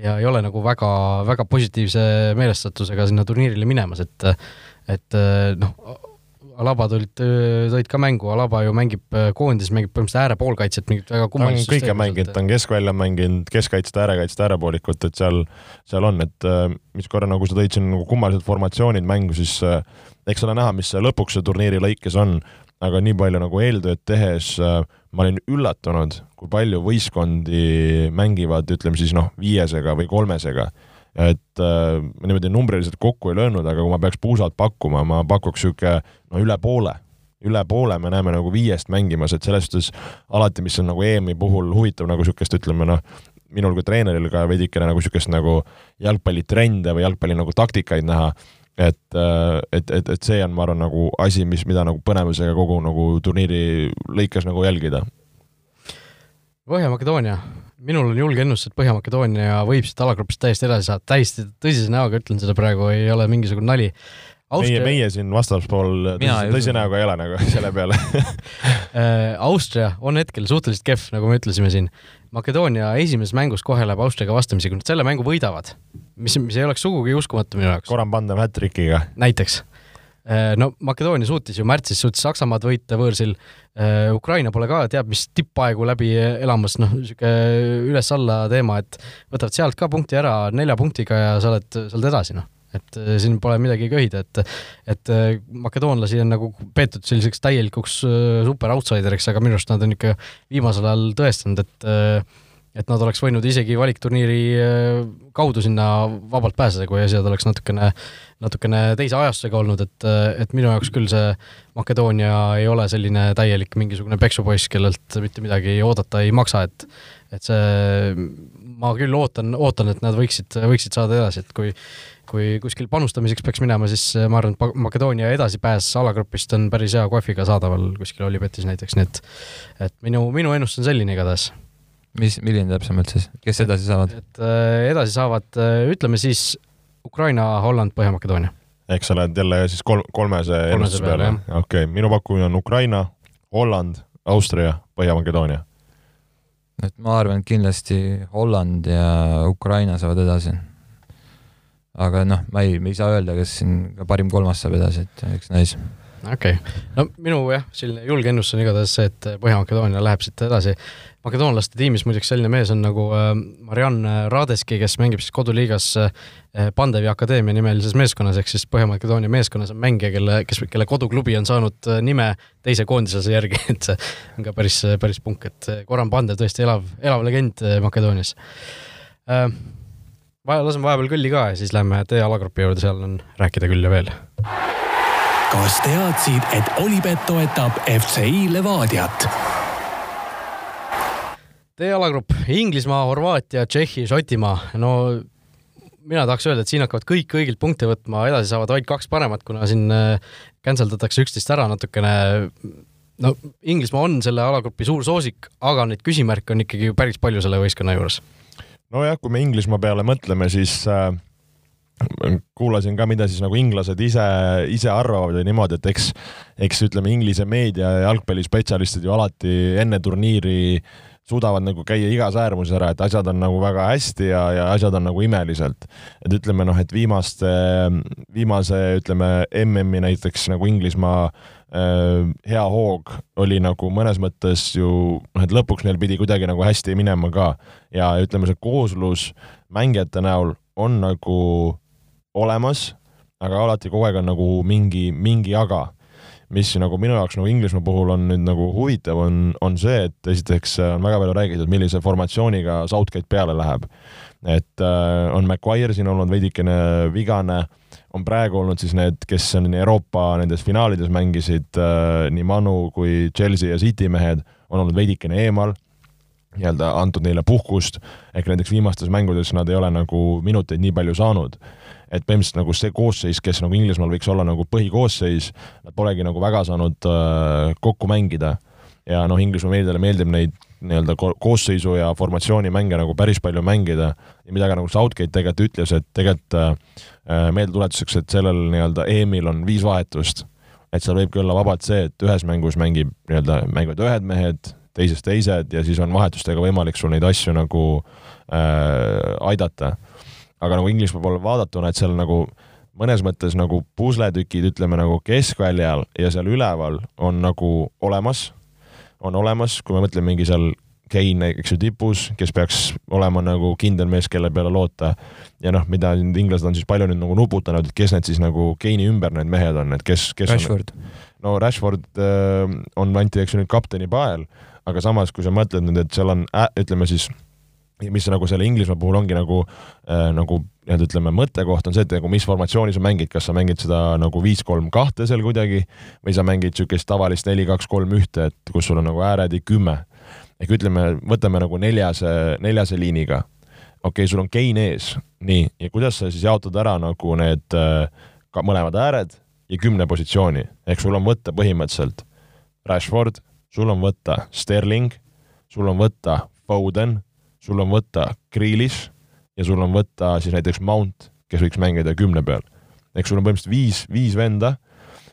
ja ei ole nagu väga, väga positiivse meelestatusega sinna turniirile minemas, et et noh, Alaba tulid, tõid ka mängu, Alaba ju mängib koondis, mängib põhimõtteliselt äärepoolkaitset, mingit väga kummalist kõike mänginud, ta on keskvälja mänginud, keskkaitset, äärekaitset, äärepoolikut, et seal, seal on, et mis korra nagu sa tõid siin nagu kummalised formatsioonid mängu, siis eks ole näha, mis see lõpuks see turniiri lõikes on, aga nii palju nagu eeltööd tehes ma olin üllatunud, kui palju võistkondi mängivad, ütleme siis noh, viiesega või kolmesega et äh, ma niimoodi numbriliselt kokku ei löönud, aga kui ma peaks puusalt pakkuma, ma pakuks niisugune no üle poole, üle poole me näeme nagu viiest mängimas, et selles suhtes alati, mis on nagu EM-i puhul huvitav nagu niisugust, ütleme noh, minul kui treeneril ka veidikene nagu niisugust nagu jalgpallitrende või jalgpalli nagu taktikaid näha, et, et, et, et see on, ma arvan, nagu asi, mis, mida nagu põnevusega kogu nagu turniiri lõikes nagu jälgida. Põhja-Makedoonia, minul on julge ennustus, et Põhja-Makedoonia võib siit alagrupist täiesti edasi saada, täiesti tõsise näoga ütlen seda praegu, ei ole mingisugune nali. meie, meie siin vastaspool Mina ei tõsi usu. näoga ei ole nagu selle peale. Äh, Austria on hetkel suhteliselt kehv, nagu me ütlesime siin. Makedoonia esimeses mängus kohe läheb Austriaga vastamisi, kui nad selle mängu võidavad, mis, mis ei oleks sugugi uskumatu minu jaoks, Goran Pandev hat-trickiga. näiteks. No Makedoonia suutis ju märtsis, suutis Saksamaad võita võõrsil. Ukraina pole ka teab mis tippaegu läbi elamas, noh, niisugune üles-alla teema, et võtavad sealt ka punkti ära nelja punktiga ja sa oled, oled edasi, noh et äh, siin pole midagi köhida, et et äh, makedoonlasi on nagu peetud selliseks täielikuks äh, super outsideriks, aga minu arust nad on ikka viimasel ajal tõestanud, et äh, et nad oleks võinud isegi valikturniiri äh, kaudu sinna vabalt pääseda, kui asjad oleks natukene, natukene teise ajastusega olnud, et, et minu jaoks küll see Makedoonia ei ole selline täielik mingisugune peksupoiss, kellelt mitte midagi oodata ei maksa, et et see, ma küll ootan, ootan, et nad võiksid, võiksid saada edasi, et kui kui kuskil panustamiseks peaks minema, siis ma arvan, et Makedoonia edasipääs alagrupist on päris hea kohviga saadaval kuskil Olipetis näiteks, nii et et minu, minu ennustus on selline igatahes mis, milline täpsemalt siis, kes edasi saavad? et äh, edasi saavad, ütleme siis Ukraina, Holland, Põhja-Makedoonia. eks sa oled jälle siis kolm, kolmese ennustuse peale, peale, okei okay., minu pakkumine on Ukraina, Holland, Austria, Põhja-Makedoonia. et ma arvan, et kindlasti Holland ja Ukraina saavad edasi. aga noh, ma ei, me ei saa öelda, kes siin ka parim kolmas saab edasi, et eks näis. okei okay., no minu jah, selline julge ennustus on igatahes see, et Põhja-Makedoonia läheb siit edasi. Makedoonlaste tiimis muideks selline mees on nagu äh, Marianne Radeski, kes mängib siis koduliigas äh, Pandevi Akadeemia nimelises meeskonnas, ehk siis Põhja-Makedoonia meeskonnas on mängija, kelle, kes, kelle koduklubi on saanud äh, nime teise koondise järgi, et see on ka päris, päris punk, et äh, Goran Pandev tõesti elav, elav legend äh, Makedoonias äh,. vaja, laseme vahepeal kõlli ka ja siis lähme teie alagrupi juurde, seal on rääkida küll ja veel kas teadsid, et Olipet toetab FCI Levadiat? Teie alagrupp Inglismaa, Horvaatia, Tšehhi, Šotimaa, no mina tahaks öelda, et siin hakkavad kõik kõigilt punkte võtma, edasi saavad vaid kaks paremat, kuna siin äh, cancel datakse üksteist ära natukene. no Inglismaa on selle alagrupi suur soosik, aga neid küsimärke on ikkagi ju päris palju selle võistkonna juures. nojah, kui me Inglismaa peale mõtleme, siis äh, kuulasin ka, mida siis nagu inglased ise, ise arvavad ja niimoodi, et eks, eks ütleme, Inglise meedia ja jalgpallispetsialistid ju alati enne turniiri suudavad nagu käia igas äärmuses ära, et asjad on nagu väga hästi ja, ja asjad on nagu imeliselt. et ütleme noh, et viimaste, viimase ütleme MM-i näiteks nagu Inglismaa äh, hea hoog oli nagu mõnes mõttes ju noh, et lõpuks neil pidi kuidagi nagu hästi minema ka ja ütleme, see kooslus mängijate näol on nagu olemas, aga alati kogu aeg on nagu mingi, mingi aga mis nagu minu jaoks nagu Inglismaa puhul on nüüd nagu huvitav, on, on see, et esiteks äh, on väga palju räägitud, millise formatsiooniga Southgate peale läheb. et äh, on Maguire siin olnud veidikene vigane, on praegu olnud siis need, kes on Euroopa nendes finaalides mängisid äh,, nii Manu kui Chelsea ja City mehed, on olnud veidikene eemal nii-öelda antud neile puhkust, ehk näiteks viimastes mängudes nad ei ole nagu minuteid nii palju saanud et põhimõtteliselt nagu see koosseis, kes nagu Inglismaal võiks olla nagu põhikoosseis, nad polegi nagu väga saanud äh, kokku mängida. ja noh, Inglismaa meediale meeldib neid nii-öelda ko- koosseisu ja formatsiooni mänge nagu päris palju mängida ja mida ka nagu Southgate tegelikult ütles, et tegelikult äh, meeldetuletuseks, et sellel nii-öelda EM-il on viis vahetust. et seal võibki olla vabalt see, et ühes mängus mängib nii-öelda, mängivad ühed mehed, teises teised ja siis on vahetustega võimalik sul neid asju nagu äh, aidata aga nagu Inglismaa poole vaadatuna, et seal nagu mõnes mõttes nagu pusletükid, ütleme nagu keskväljal ja seal üleval on nagu olemas, on olemas, kui me mõtleme mingi seal Kein näiteks ju tipus, kes peaks olema nagu kindel mees, kelle peale loota. ja noh, mida nüüd inglased on siis palju nüüd nagu nuputanud, et kes need siis nagu Keini ümber need mehed on, et kes, kes Rashford. on, no Rashford äh, on, anti eks ju nüüd kapteni pael, aga samas, kui sa mõtled nüüd, et seal on äh,, ütleme siis mis nagu selle Inglismaa puhul ongi nagu äh,, nagu nii-öelda ütleme, mõttekoht on see, et nagu mis formatsioonis sa mängid, kas sa mängid seda nagu viis-kolm kahte seal kuidagi või sa mängid niisugust tavalist neli-kaks-kolm-ühte, et kus sul on nagu ääred ja kümme. ehk ütleme, võtame nagu neljase, neljase liiniga. okei okay,, sul on Kein ees, nii, ja kuidas sa siis jaotad ära nagu need äh, ka mõlemad ääred ja kümne positsiooni, ehk sul on võtta põhimõtteliselt Rashford, sul on võtta Sterling, sul on võtta Foden sul on võtta Grealish ja sul on võtta siis näiteks Mount, kes võiks mängida kümne peal. ehk sul on põhimõtteliselt viis, viis venda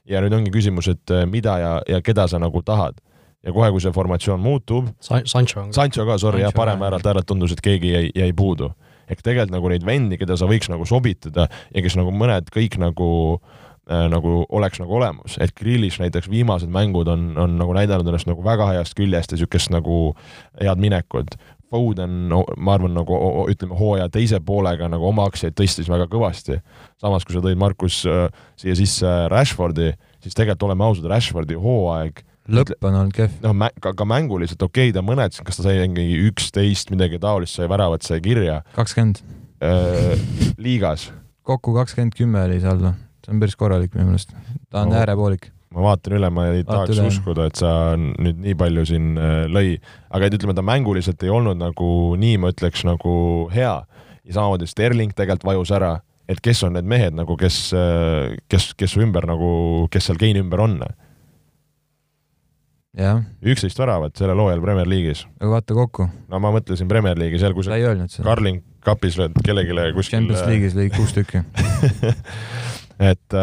ja nüüd ongi küsimus, et äh, mida ja, ja keda sa nagu tahad. ja kohe, kui see formatsioon muutub Sa-, Sancho on ka. Sancho ka, sorry, jah, parem äärelt äärelt tundus, et keegi jäi, jäi puudu. ehk tegelikult nagu neid vendi, keda sa võiks nagu sobitada ja kes nagu mõned kõik nagu äh, nagu oleks nagu olemas, et Grealish näiteks viimased mängud on, on nagu näidanud ennast nagu väga heast küljest ja niisugust nagu head minekut. Foden, ma arvan, nagu ütleme, hooaja teise poolega nagu oma aktsiaid tõstis väga kõvasti. samas, kui sa tõid Markus äh, siia sisse Rashfordi, siis tegelikult oleme ausad, Rashfordi hooaeg lõpp on olnud kehv. noh, ka, ka mänguliselt okei okay,, ta mõned, kas ta sai mingi üksteist midagi taolist, sai väravat, sai kirja kakskümmend, äh, liigas. kokku kakskümmend kümme oli saldo, see on päris korralik minu meelest. ta on no. äärepoolik. Ma vaatan üle, ma ei Vaata tahaks üle. uskuda, et sa nüüd nii palju siin äh, lõi, aga et ütleme, ta mänguliselt ei olnud nagu nii, ma ütleks nagu hea ja samamoodi Sterling tegelikult vajus ära, et kes on need mehed nagu, kes, kes, kes su ümber nagu, kes seal Keini ümber on. üksteist väravat sellel hooajal Premier League'is. aga vaata kokku, no ma mõtlesin Premier League'i seal, kui ta ei öelnud seda. Carling lööd kellelegi kuskil Champions League'is lõi kuus tükki. et,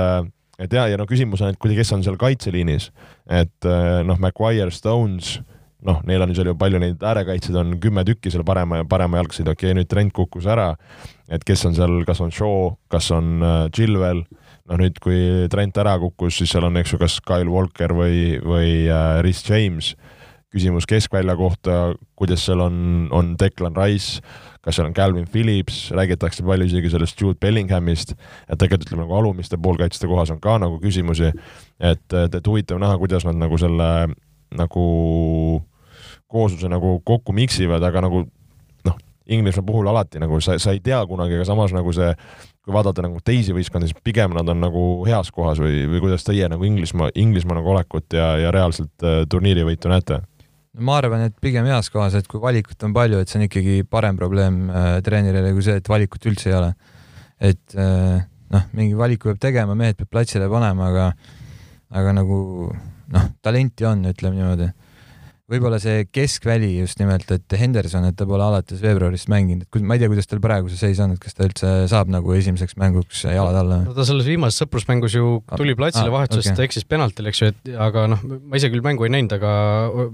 et ja, ja no küsimus on, et kuidas, kes on seal kaitseliinis, et äh, noh, Maguire, Stones, noh, neil on seal ju palju neid äärekaitsjaid on kümme tükki seal parema ja parema jalgsid, okei okay,, nüüd Trent kukkus ära, et kes on seal, kas on Shaw, kas on äh, Chilwell, noh nüüd, kui Trent ära kukkus, siis seal on, eks ju, kas Kyle Walker või, või äh, Rhys James, küsimus keskvälja kohta, kuidas seal on, on Declan Rice, kas seal on Calvin Phillips, räägitakse palju isegi sellest Jude Bellinghamist, et tegelikult ütleme nagu alumiste poolkaitsjate kohas on ka nagu küsimusi, et, et, et huvitav näha, kuidas nad nagu selle nagu koosluse nagu kokku miksivad, aga nagu noh, Inglismaa puhul alati nagu sa, sa ei tea kunagi, aga samas nagu see, kui vaadata nagu teisi võistkondi, siis pigem nad on nagu heas kohas või, või kuidas teie nagu Inglismaa, Inglismaa nagu olekut ja, ja reaalselt äh, turniirivõitu näete? Ma arvan, et pigem heas kohas, et kui valikut on palju, et see on ikkagi parem probleem äh, treenerile kui see, et valikut üldse ei ole. et äh, noh, mingi valiku peab tegema, mehed peab platsile panema, aga aga nagu noh, talenti on, ütleme niimoodi. Võib-olla see keskväli just nimelt, et Henderson, et ta pole alates veebruarist mänginud, et ma ei tea, kuidas tal praegu see seis on, et kas ta üldse saab nagu esimeseks mänguks jalad alla no ta selles viimases sõprusmängus ju tuli platsile Ah, vahetusest okay., eksis penaltil, eks ju, et aga noh, ma ise küll mängu ei näinud, aga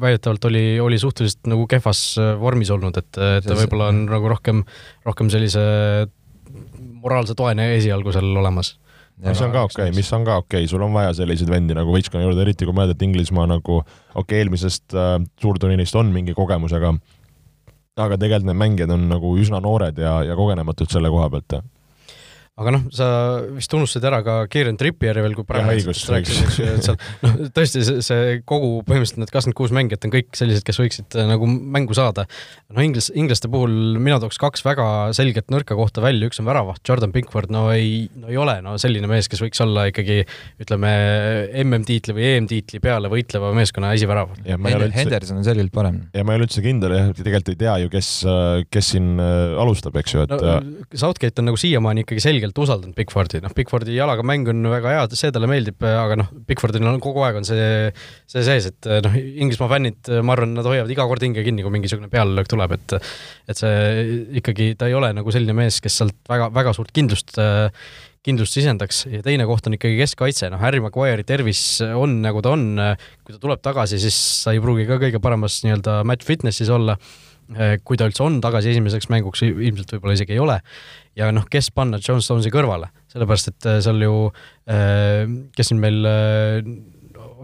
väidetavalt oli, oli suhteliselt nagu kehvas äh, vormis olnud, et, et ta võib-olla on nagu rohkem, rohkem sellise moraalse toena esialgu seal olemas. Mis on ka okei okay,, mis on ka okei okay., sul on vaja selliseid vendi nagu võistkonna juurde, eriti kui mõelda, et Inglismaa nagu okei okay,, eelmisest äh, suurturniirist on mingi kogemus, aga aga tegelikult need mängijad on nagu üsna noored ja, ja kogenematud selle koha pealt. Aga noh, sa vist unustasid ära ka Kieran Trippieri veel, kui õigus, rääkisid, eks ju, et seal noh, tõesti see, see kogu põhimõtteliselt need kakskümmend kuus mängijat on kõik sellised, kes võiksid äh, nagu mängu saada. no inglas, inglaste puhul mina tooks kaks väga selget nõrka kohta välja, üks on väravaht, Jordan Pickford, no ei, no ei ole no selline mees, kes võiks olla ikkagi ütleme MM-tiitli või EM-tiitli peale võitleva meeskonna esivärav. ja ma ei ole üldse, Henderson on selgelt parem. ja ma ei ole üldse kindel jah, tegelikult ei tea ju, kes, kes siin äh, alustab, eks ju, et no Southgate on nagu siiamaani ikkagi selgelt usaldanud Pickfordi, noh, Pickfordi jalaga mäng on väga hea, see talle meeldib, aga noh, Pickfordil on kogu aeg on see, see sees, et noh, Inglismaa fännid, ma arvan, nad hoiavad iga kord hinge kinni, kui mingisugune pealelöök tuleb, et et see ikkagi, ta ei ole nagu selline mees, kes sealt väga, väga suurt kindlust kindlust sisendaks. Ja teine koht on ikkagi keskkaitse, noh, Harry Maguire'i tervis on nagu ta on, kui ta tuleb tagasi, siis sa ei pruugi ka kõige paremas nii-öelda match fitness'is olla. Kui ta üldse on tagasi esimeseks mänguks, ilmselt võib-olla isegi ei ole. Ja noh, kes panna John Stonesi kõrvale, sellepärast et seal ju, kes siin meil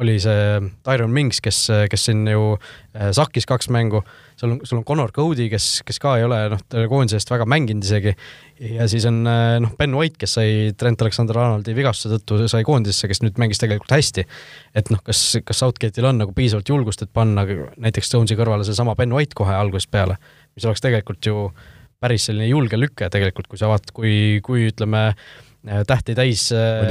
oli see Tyron Minks, kes, kes siin ju äh, sakkis kaks mängu, sul on, sul on Connor Cody, kes, kes ka ei ole noh, koondise eest väga mänginud isegi, ja siis on äh, noh, Ben White, kes sai Trent Alexander-Arnoldi vigastuse tõttu, sai koondisesse, kes nüüd mängis tegelikult hästi. et noh, kas, kas Southgate'il on nagu piisavalt julgust, et panna näiteks Stonesi kõrvale seesama Ben White kohe algusest peale, mis oleks tegelikult ju päris selline julge lüke tegelikult, kui sa vaatad, kui, kui ütleme, Äh, tähti täis, äh,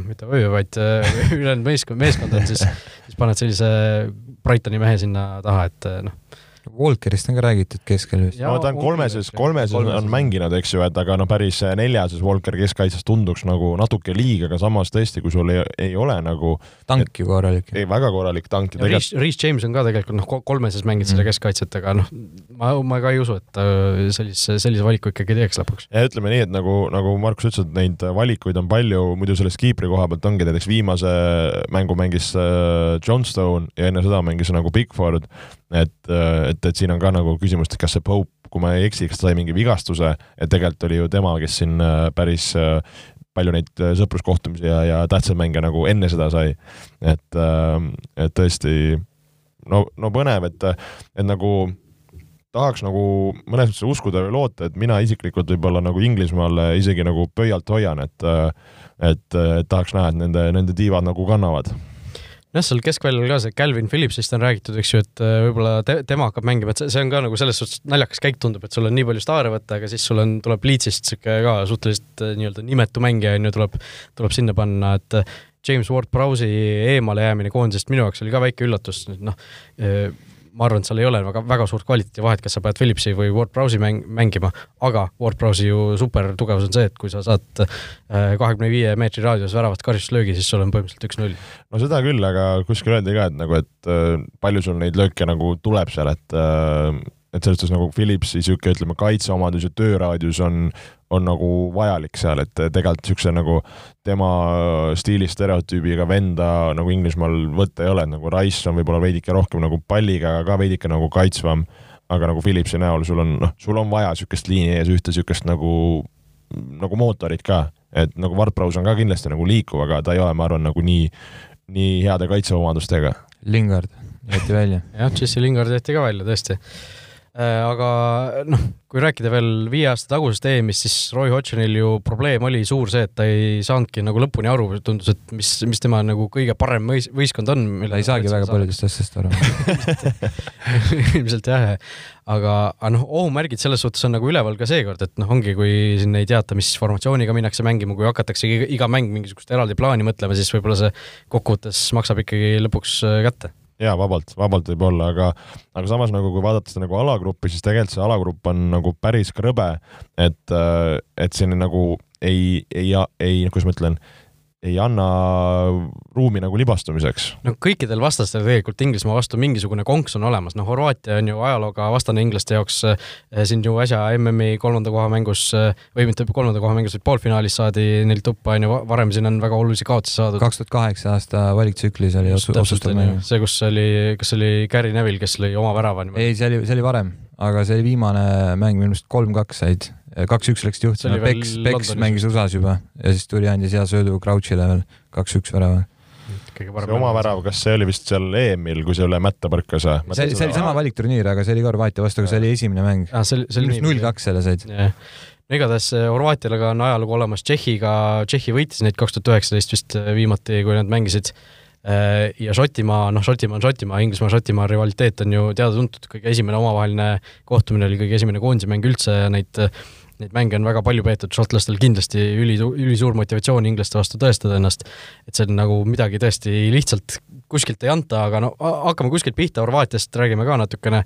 mitte öö, vaid äh, ülejäänud meeskond, meeskond on siis, siis paned sellise Brightoni mehe sinna taha, et noh Walkerist on ka räägitud keskel vist. no ta on kolmeses, kolmeses on, mänginud, eks ju, et aga noh, päris neljases Walker keskkaitses tunduks nagu natuke liiga, aga samas tõesti, kui sul ei, ei ole nagu tank ju korralik. ei, väga korralik tank. Reece, Reece James on ka tegelikult noh, kolmeses mängid mm. seda keskkaitset, aga noh, ma, ma ka ei usu, et ta sellise, sellise valiku ikkagi teeks lõpuks. ja ütleme nii, et nagu, nagu Markus ütles, et neid valikuid on palju, muidu selles kiipri koha pealt ongi näiteks viimase mängu mängis äh, Johnstone ja enne seda mängis nagu Bigford et, et, et siin on ka nagu küsimus, et kas see Pope, kui ma ei eksi, kas ta sai mingi vigastuse, et tegelikult oli ju tema, kes siin äh, päris äh, palju neid äh, sõpruskohtumisi ja, ja tähtsaid mänge nagu enne seda sai. et, et tõesti no, no põnev, et, et nagu tahaks nagu mõnes mõttes uskuda või loota, et mina isiklikult võib-olla nagu Inglismaal isegi nagu pöialt hoian, et et, et tahaks näha, et nende, nende tiivad nagu kannavad jah, seal keskväljal ka see Calvin Phillipsist on räägitud, eks ju, et äh, võib-olla te, tema hakkab mängima, et see, on ka nagu selles suhtes naljakas käik tundub, et sul on nii palju staare võtta, aga siis sul on, tuleb Leedsist sihuke ka suhteliselt äh, nii-öelda nimetu mängija on ju, tuleb, tuleb sinna panna, et äh, James Ward-Prowse'i eemalejäämine koondisest minu jaoks oli ka väike üllatus, noh ma arvan, et seal ei ole väga, väga suurt kvaliteedivahet, kas sa pead Philipsi või Ward-Prowse'i mäng, mängima, aga Ward-Prowse'i ju super tugevus on see, et kui sa saad äh, kahekümne viie meetri raadius väravat karistuslöögi, siis sul on põhimõtteliselt üks-null. no seda küll, aga kuskil öeldi ka, et nagu, et äh, palju sul neid lööke nagu tuleb seal, et äh, et selles suhtes nagu Philipsi niisugune, ütleme, kaitseomadus ja tööraadius on, on nagu vajalik seal, et tegelikult niisuguse nagu tema stiili stereotüübiga venda nagu Inglismaal võtta ei ole, et nagu Rice on võib-olla veidike rohkem nagu palliga, aga ka veidike nagu kaitsvam, aga nagu Philipsi näol sul on, noh, sul on vaja niisugust liini ees, ühte niisugust nagu, nagu mootorit ka, et nagu Ward-Prowse on ka kindlasti nagu liikuv, aga ta ei ole, ma arvan, nagu nii, nii heade kaitseomadustega. Lingard jäeti välja. jah, Jesse Lingard jäeti ka välja, tõesti Äh, aga noh, kui rääkida veel viie aasta tagusest EM-ist, siis Roy Hodgsonil ju probleem oli suur see, et ta ei saanudki nagu lõpuni aru, tundus, et mis, mis tema nagu kõige parem võis, võistkond on. ta ei saagi väga paljudest asjadest aru. Ilmselt jah, aga, aga noh, ohumärgid selles suhtes on nagu üleval ka seekord, et noh, ongi, kui siin ei teata, mis formatsiooniga minnakse mängima, kui hakatakse iga, iga mäng mingisugust eraldi plaani mõtlema, siis võib-olla see kokkuvõttes maksab ikkagi lõpuks äh, kätte jaa, vabalt, vabalt võib olla, aga aga samas nagu kui vaadata seda nagu alagruppi, siis tegelikult see alagrupp on nagu päris krõbe, et, et siin nagu ei, ei, ei, kuidas ma ütlen, ei anna ruumi nagu libastumiseks. no kõikidel vastastel tegelikult Inglismaa vastu mingisugune konks on olemas, noh, Horvaatia on ju ajalooga vastane inglaste jaoks äh, siin ju äsja MM-i kolmanda koha mängus äh, või mitte kolmanda koha mängus, vaid poolfinaalis saadi neil tuppa, on ju, varem siin on väga olulisi kaotusi saadud. kaks tuhat kaheksa aasta valiktsüklis oli otsustav mäng. see, kus oli, kas oli Gary Neville, kes lõi oma värava? ei, see oli, see oli varem, aga see oli viimane mäng, minu arust kolm-kaks said kaks-üks läks juhtima, Peks, Peks mängis USA-s juba ja siis tuli, andis hea söödu Crouchile veel, kaks-üks värava. see oma värav, kas see oli vist seal EM-il, kui see üle mätta põrkas või? see, see oli sama valikturniir, aga see oli ka Horvaatia vastu, aga see oli esimene mäng. minu arust null-kaks selle said. No igatahes äh, Horvaatial aga on ajalugu olemas. Tšehhiga, Tšehhi võitis neid kaks tuhat üheksateist vist äh, viimati, kui nad mängisid. Äh, ja Šotimaa, noh, Šotimaa on Šotimaa, Inglismaa-Šotimaa rivaliteet on ju teada-tuntud, kõige esimene omavaheline kohtumine oli kõige esimene koondise mäng üldse ja neid neid mänge on väga palju peetud, šotlastel kindlasti üli, ülisuur motivatsioon inglaste vastu tõestada ennast. et see on nagu midagi tõesti lihtsalt kuskilt ei anta, aga no hakkame kuskilt pihta, Horvaatiast räägime ka natukene.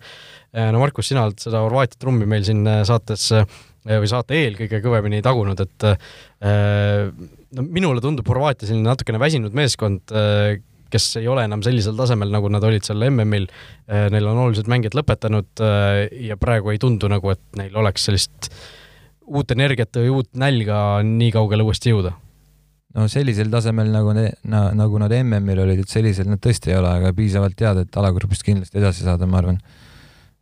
no Markus, sina oled seda Horvaatia trummi meil siin äh, saates äh, või saate eel kõige kõvemini tagunud, et äh, no minule tundub Horvaatia selline natukene väsinud meeskond, kes ei ole enam sellisel tasemel, nagu nad olid seal MM-il. Neil on olulised mängijad lõpetanud ja praegu ei tundu nagu, et neil oleks sellist äh, uut energiat või uut nälga nii kaugele uuesti jõuda? no sellisel tasemel, nagu ne, na, nagu nad MM-il olid, et sellisel nad tõesti ei ole, aga piisavalt teada, et alagrupist kindlasti edasi saada, ma arvan.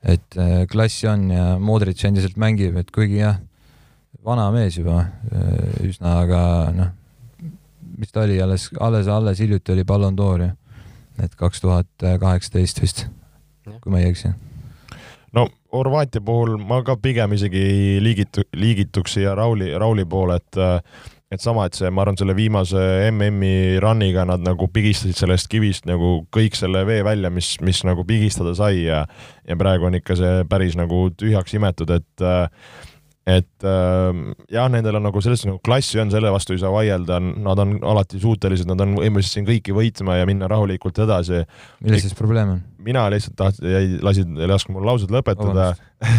et äh, klassi on ja Modric endiselt mängib, et kuigi jah, vana mees juba äh, üsna, aga noh, mis ta oli, alles, alles, alles hiljuti oli Ballon d'Or ju. et kaks tuhat kaheksateist vist, kui ma ei eksi. no Horvaatia puhul ma ka pigem isegi liigitu-, liigituks siia Rauli, Rauli poole, et et sama, et see, ma arvan, selle viimase MM-i run'iga nad nagu pigistasid sellest kivist nagu kõik selle vee välja, mis, mis nagu pigistada sai ja ja praegu on ikka see päris nagu tühjaks imetud, et et äh, jah, nendel on nagu selles nagu klassi on, selle vastu ei saa vaielda, nad on alati suutelised, nad on võimelised siin kõiki võitma ja minna rahulikult edasi. milles siis probleem on? mina lihtsalt tahtsin, jäi, lasid, ei lasknud mul lauset lõpetada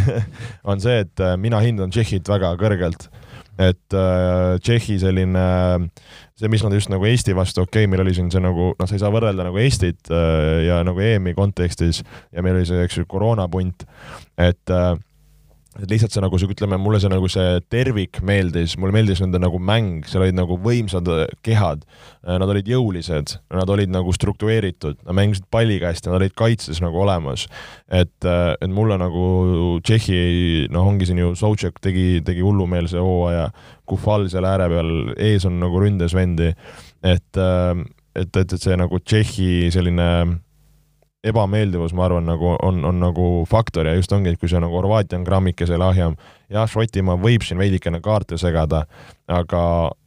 on see, et äh, mina hindan Tšehhit väga kõrgelt. et äh, Tšehhi selline, see, mis nad just nagu Eesti vastu, okei okay,, meil oli siin see nagu, noh, sa ei saa võrrelda nagu Eestit äh, ja nagu EM-i kontekstis ja meil oli see, eks ju, koroonapunt, et äh, et lihtsalt see nagu sihuke, ütleme, mulle see nagu see tervik meeldis, mulle meeldis nende nagu mäng, seal olid nagu võimsad äh, kehad, äh, nad olid jõulised, nad olid nagu struktureeritud, nad mängisid palliga hästi, nad olid kaitses nagu olemas. et, äh, et mulle nagu Tšehhi, noh, ongi siin ju Sotšek tegi, tegi hullumeelse hooaja, Kufal seal ääre peal, ees on nagu ründes vendi, et, et, et, et see nagu Tšehhi selline ebameeldivus, ma arvan, nagu on, on nagu faktor ja just ongi, et kui see nagu Horvaatia on grammikese lahjem, jah, Šotimaa võib siin veidikene kaarte segada, aga,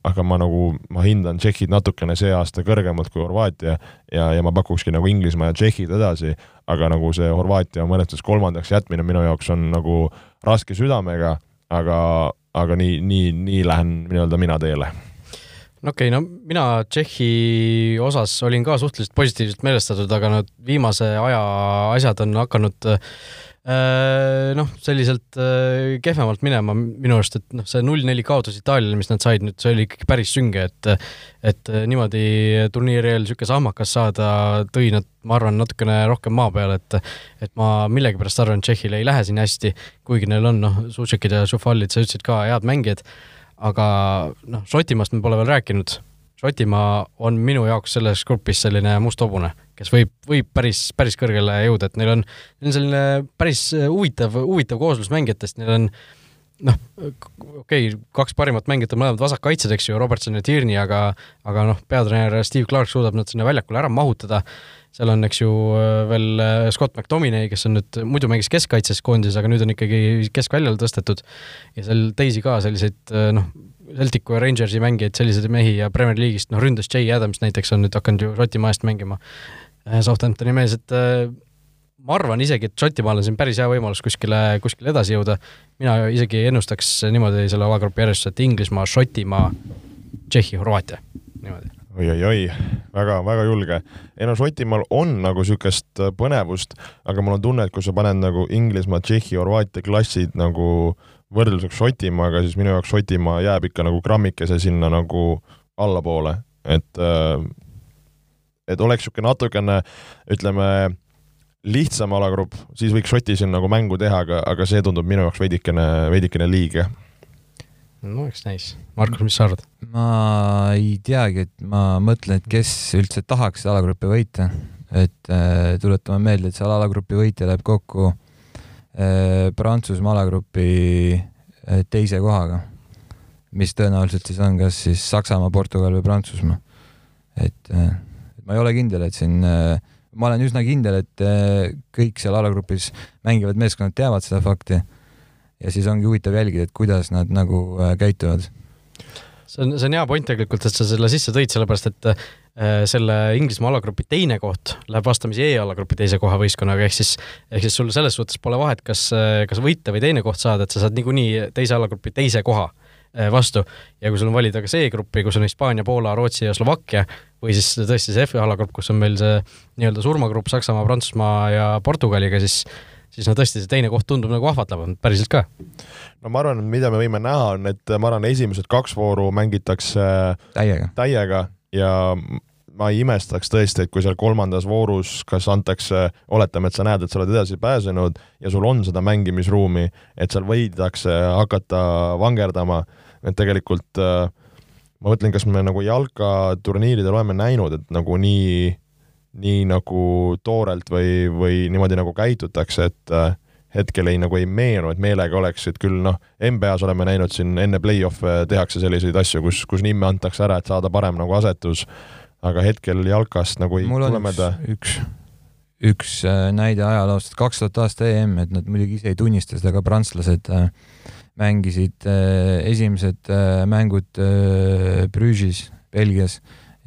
aga ma nagu, ma hindan Tšehhid natukene see aasta kõrgemalt kui Horvaatia ja, ja ma pakukski nagu Inglismaa ja Tšehhid edasi, aga nagu see Horvaatia mõnes mõttes kolmandaks jätmine minu jaoks on nagu raske südamega, aga, aga nii, nii, nii lähen nii-öelda mina teele no okei okay,, no mina Tšehhi osas olin ka suhteliselt positiivselt meelestatud, aga nad viimase aja asjad on hakanud äh, noh, selliselt äh, kehvemalt minema minu arust, et noh, see null-neli kaotus Itaaliale, mis nad said nüüd, see oli ikkagi päris sünge, et et niimoodi turniiri eel niisugune sahmakas saada, tõi nad, ma arvan, natukene rohkem maa peale, et et ma millegipärast arvan, et Tšehhil ei lähe siin hästi, kuigi neil on noh, Sušekid ja Šufalid, sa ütlesid ka, head mängijad aga noh, Šotimaast me pole veel rääkinud. Šotimaa on minu jaoks selles grupis selline must hobune, kes võib, võib päris, päris kõrgele jõuda, et neil on, neil on selline päris huvitav, huvitav kooslus mängijatest, neil on noh, okei okay,, kaks parimat mängijat on mõlemad vasakkaitsjad, eks ju, Robertson ja Tierney, aga aga noh, peatreener Steve Clark suudab nad sinna väljakule ära mahutada seal on, eks ju, veel äh, Scott McTominay, kes on nüüd, muidu mängis keskkaitses koondises, aga nüüd on ikkagi keskväljale tõstetud. Ja seal teisi ka selliseid äh, noh, Celticu ja Rangersi mängijaid, selliseid mehi ja Premier League'ist, noh, ründas Jay Adams näiteks on nüüd hakanud ju Šotimaa eest mängima, äh, Southamptoni mees, et ma arvan isegi, et Šotimaal on siin päris hea võimalus kuskile, kuskile edasi jõuda. mina isegi ennustaks niimoodi selle alagrupi järjestuse, et Inglismaa, Šotimaa, Tšehhi, Horvaatia, niimoodi oi-oi-oi, väga-väga julge. ei no Šotimaal on nagu niisugust äh, põnevust, aga mul on tunne, et kui sa paned nagu Inglismaa, Tšehhi, Horvaatia klassid nagu võrdluseks Šotimaaga, siis minu jaoks Šotimaa jääb ikka nagu grammikese sinna nagu allapoole, et äh, et oleks niisugune natukene, ütleme, lihtsam alagrupp, siis võiks Šoti siin nagu mängu teha, aga, aga see tundub minu jaoks veidikene, veidikene liig, jah no eks näis. Markus, mis sa arvad? ma ei teagi, et ma mõtlen, et kes üldse tahaks alagrupi võita. et äh, tuletame meelde, et seal alagrupi võitja läheb kokku äh, Prantsusmaa alagrupi äh, teise kohaga, mis tõenäoliselt siis on kas siis Saksamaa, Portugal või Prantsusmaa. et äh, ma ei ole kindel, et siin äh, ma olen üsna kindel, et äh, kõik seal alagrupis mängivad meeskonnad teavad seda fakti ja siis ongi huvitav jälgida, et kuidas nad nagu äh, käituvad. see on, see on hea point tegelikult, et sa selle sisse tõid, sellepärast et äh, selle Inglismaa alagrupi teine koht läheb vastamisi E-alagrupi teise koha võistkonnaga, ehk siis, ehk siis sul selles suhtes pole vahet, kas, äh, kas võita või teine koht saada, et sa saad niikuinii teise alagrupi teise koha vastu ja kui sul on valida kas E-gruppi, kus on Hispaania, Poola, Rootsi ja Slovakkia, või siis tõesti see F-alagrupp, kus on meil see nii-öelda surmagrupp Saksamaa, Prantsusmaa ja Portugaliga, siis siis no tõesti, see teine koht tundub nagu ahvatlevam, päriselt ka. no ma arvan, mida me võime näha, on, et ma arvan, esimesed kaks vooru mängitakse täiega, täiega ja ma ei imestaks tõesti, et kui seal kolmandas voorus kas antakse, oletame, et sa näed, et sa oled edasi pääsenud ja sul on seda mängimisruumi, et seal võidakse hakata vangerdama, et tegelikult äh, ma mõtlen, kas me nagu jalkaturniiridel oleme näinud, et nagu nii nii nagu toorelt või, või niimoodi nagu käitutakse, et hetkel ei nagu ei meenu, et meelega oleks, et küll noh, NBA-s oleme näinud siin enne play-off'e tehakse selliseid asju, kus, kus nimme antakse ära, et saada parem nagu asetus. aga hetkel jalkast nagu ei mul on üks, üks, üks äh, näide ajaloost, kaks tuhat aasta EM, et nad muidugi ise ei tunnista seda, aga prantslased äh, mängisid äh, esimesed mängud Brüžis, Belgias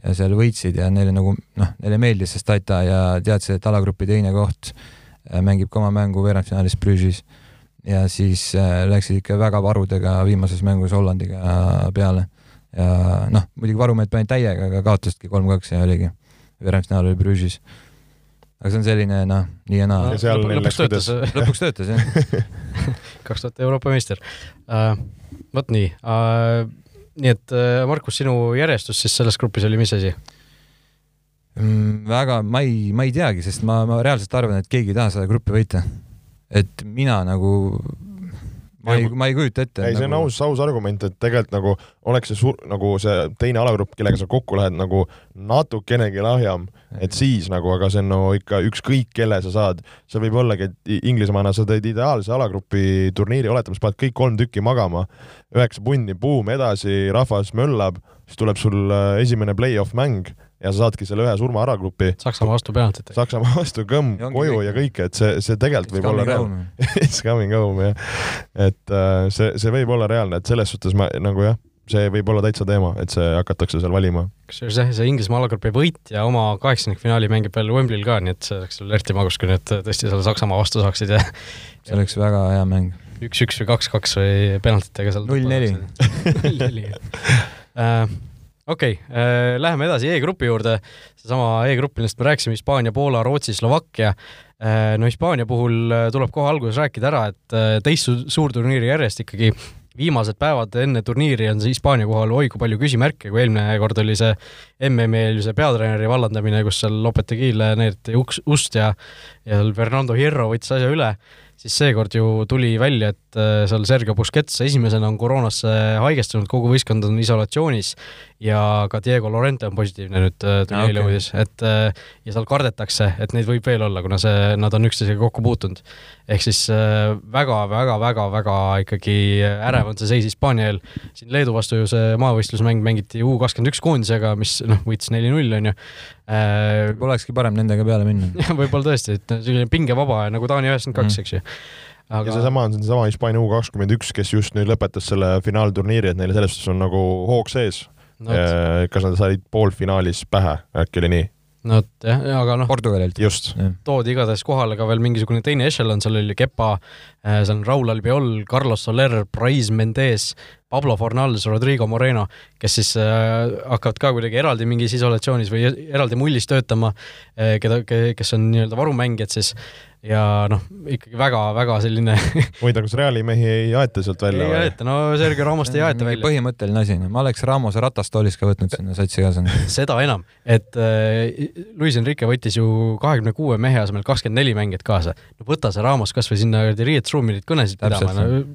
ja seal võitsid ja neile nagu noh, neile meeldis see stata ja teadsid, et alagrupi teine koht mängib ka oma mängu veerandfinaalis Brüžis ja siis läksid ikka väga varudega viimases mängus Hollandiga peale ja noh, muidugi varumehed panid täiega, aga kaotasidki kolm-kaks ja oligi, veerandfinaal oli Brüžis. aga see on selline noh, nii ja naa neil lõpuks töötas lõpuks töötas jah. kaks tuhat Euroopa meister uh,. vot nii uh,. Nii et uh, Markus, sinu järjestus siis selles grupis oli mis asi? Mm, väga, ma ei, ma ei teagi, sest ma, ma reaalselt arvan, et keegi ei taha seda gruppi võita. et mina nagu ma ei, ma ei kujuta ette. ei, see on nagu... aus, aus argument, et tegelikult nagu oleks see suur, nagu see teine alagrupp, kellega sa kokku lähed, nagu natukenegi lahjam, et siis nagu, aga see on no ikka ükskõik, kelle sa saad. seal võib ollagi, et Inglismaana sa teed ideaalse alagrupi turniiri, oletame, sa paned kõik kolm tükki magama, üheksa punni, buum, edasi, rahvas möllab, siis tuleb sul äh, esimene play-off mäng ja sa saadki selle ühe surma alagrupi. Saksamaa vastu penaltitega. Saksamaa vastu kõmm koju kõik. ja kõik, et see, see tegelikult võib olla reaalne. It's coming home jah. et uh, see, see võib olla reaalne, et selles suhtes ma nagu jah, see võib olla täitsa teema, et see hakatakse seal valima. kusjuures jah, see Inglismaa alagrupi võitja oma kaheksandikfinaali mängib veel Wembley'l ka, nii et see oleks sul eriti magus, kui nüüd tõesti selle Saksamaa vastu saaksid ja see oleks väga hea mäng. üks-üks või kaks-kaks või penaltitega seal. null-neli. null-neli äh, okei okay, äh,, läheme edasi E-grupi juurde. seesama E-grupp, millest me rääkisime, Hispaania, Poola, Rootsi, Slovakkia äh,. no Hispaania puhul äh, tuleb kohe alguses rääkida ära, et teist suurturniiri järjest ikkagi viimased päevad enne turniiri on see Hispaania kohal oi kui palju küsimärke, kui eelmine kord oli see MM-il see peatreeneri vallandamine, kus seal Lopetegile näidati uks, ust ja ja seal Fernando Hierro võttis asja üle siis seekord ju tuli välja, et äh, seal Sergio Busquets esimesena on koroonasse haigestunud, kogu võistkond on isolatsioonis ja ka Diego Lorente on positiivne nüüd turniirile okay. uudis, et äh, ja seal kardetakse, et neid võib veel olla, kuna see, nad on üksteisega kokku puutunud. ehk siis väga-väga-väga-väga äh, ikkagi ärev on see seis Hispaania eel. siin Leedu vastu ju see maavõistlusmäng mängiti U kakskümmend üks koondisega, mis noh, võitis neli-null, on ju. Võib-olla olekski parem nendega peale minna. võib-olla tõesti, et selline pingevaba nagu Taani üheksakümmend kaks, eks ju aga... ja seesama on seesama Hispaania U kakskümmend üks, kes just nüüd lõpetas selle finaalturniiri, et neil selles suhtes on nagu hoog sees no,. kas nad said poolfinaalis pähe, äkki oli nii? no vot jah, aga noh. Portugalilt. just. toodi igatahes kohale ka veel mingisugune teine ešelon, seal oli Kepa, äh, seal on Raul Albiol, Carlos Soler, Prais Mendez, Pablo Fornals, Rodrigo Moreno, kes siis äh, hakkavad ka kuidagi eraldi mingis isolatsioonis või eraldi mullis töötama äh,, keda, kes on nii-öelda varumängijad siis ja noh, ikkagi väga-väga selline huvitav, kas Reali mehi ei aeta sealt välja? ei aeta, no Sergei Ramost ei aeta välja. põhimõtteline asi, ma oleks Ramose ratastoolis ka võtnud sinna satsi kaasa. seda enam, et äh, Luis Enrique võttis ju kahekümne kuue mehe asemel kakskümmend neli mängijat kaasa. no võta see Ramos kasvõi sinna riietusruumi neid kõnesid pidama, no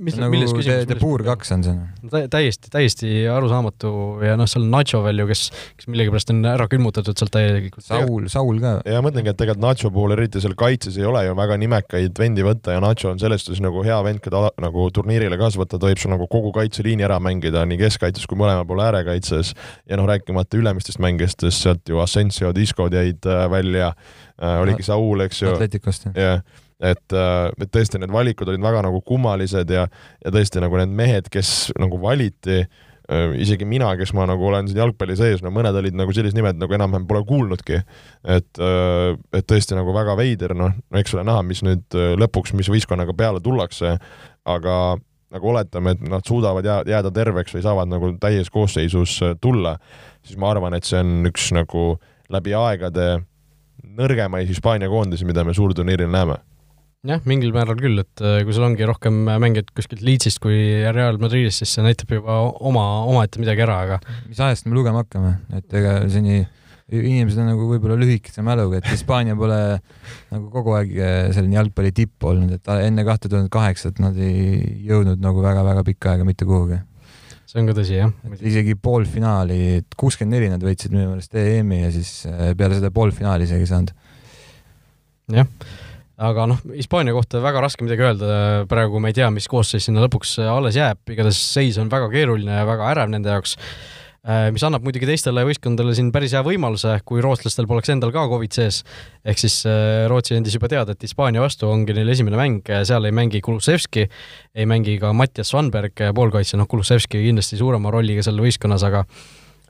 mis nagu milles küsimus? The Poor kaks on see no.. täiesti, täiesti arusaamatu ja noh, seal on Nacho veel ju, kes, kes millegipärast on ära külmutatud sealt täielikult. Saul, Saul ka. ja mõtlengi, et tegelikult Nacho puhul eriti seal kaitses ei ole ju väga nimekaid vendi võtta ja Nacho on selles suhtes nagu hea vend, keda nagu turniirile kaasa võtta, ta võib sul nagu kogu kaitseliini ära mängida nii keskkaitses kui mõlemal pool äärekaitses ja noh, rääkimata ülemistest mängijatest, sealt ju Asensio, Discod jäid äh, välja äh,, oligi Saul, eks ju. Atleticust jah yeah et, äh, et tõesti need valikud olid väga nagu kummalised ja, ja tõesti nagu need mehed, kes nagu valiti, äh, isegi mina, kes ma nagu olen siin jalgpalli sees, no mõned olid nagu sellised nimed, nagu enam-vähem pole kuulnudki. et, äh, et tõesti nagu väga veider, noh, no eks ole näha, mis nüüd lõpuks, mis võistkonnaga peale tullakse, aga nagu oletame, et nad suudavad jääda terveks või saavad nagu täies koosseisus tulla, siis ma arvan, et see on üks nagu läbi aegade nõrgemaid Hispaania koondisi, mida me suurturniiril näeme jah, mingil määral küll, et äh, kui sul ongi rohkem mängijaid kuskilt Leedsist kui Real Madridist, siis see näitab juba oma, omaette midagi ära, aga mis ajast me lugema hakkame, et ega seni inimesed on nagu võib-olla lühikese mäluga, et Hispaania pole nagu kogu aeg äh, selline jalgpalli tipp olnud, et enne kahte tuhandet kaheksat nad ei jõudnud nagu väga-väga pikka aega mitte kuhugi. see on ka tõsi, jah. isegi poolfinaali, kuuskümmend neli nad võitsid minu meelest EM-i ja siis äh, peale seda poolfinaali isegi ei saanud. jah aga noh, Hispaania kohta väga raske midagi öelda, praegu me ei tea, mis koosseis sinna lõpuks alles jääb, igatahes seis on väga keeruline ja väga ärev nende jaoks. Äh, mis annab muidugi teistele võistkondadele siin päris hea võimaluse, kui rootslastel poleks endal ka Covid sees. ehk siis äh, Rootsi andis juba teada, et Hispaania vastu ongi neil esimene mäng, seal ei mängi Kulusevski, ei mängi ka Mattias Svanberg, poolkaitsja, noh, Kulusevski kindlasti suurema rolliga seal võistkonnas, aga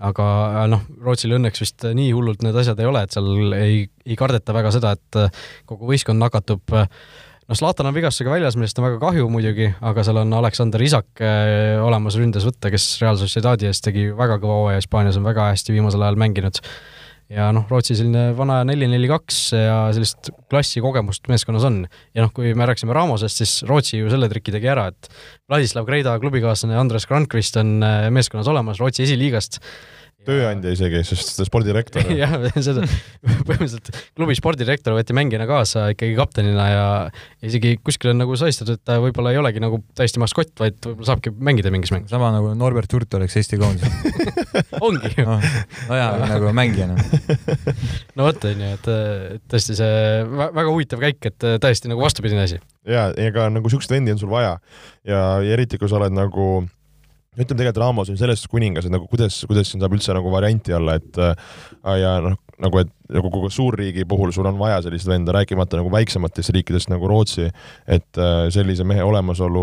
aga äh, noh, Rootsil õnneks vist nii hullult need asjad ei ole, et seal ei, ei kardeta väga seda, et kogu võistkond nakatub äh, no Zlatan on vigastusega väljas, millest on väga kahju muidugi, aga seal on Aleksander Isak äh, olemas ründes võtta, kes Real Sociedadi eest tegi väga kõva hooaja, Hispaanias on väga hästi viimasel ajal mänginud. Ja noh, Rootsi selline vana neli-neli-kaks ja sellist klassi kogemust meeskonnas on. ja noh, kui me rääkisime Ramosest, siis Rootsi ju selle triki tegi ära, et Vladislav Kreida klubikaaslane Andres Granqvist on äh, meeskonnas olemas Rootsi esiliigast tööandja isegi, sest spordirektor jah, seda põhimõtteliselt klubi spordirektor võeti mängijana kaasa ikkagi kaptenina ja isegi kuskil on nagu sahistatud, et ta võib-olla ei olegi nagu täiesti maskott, vaid võib-olla saabki mängida mingis mängus. sama nagu Norbert Hurt oleks Eesti koondises ongi ju no,. nojah, nagu mängijana no vot, onju, et tõesti see väga huvitav käik, et täiesti nagu vastupidine asi. ja, ega nagu siukseid vendi on sul vaja ja, ja eriti, kui sa oled nagu ütleme tegelikult Ramos on selles kuningas, et nagu kuidas, kuidas siin saab üldse nagu varianti olla, et äh, ja noh, nagu et nagu kogu suurriigi puhul sul on vaja sellist venda, rääkimata nagu väiksematest riikidest nagu Rootsi, et äh, sellise mehe olemasolu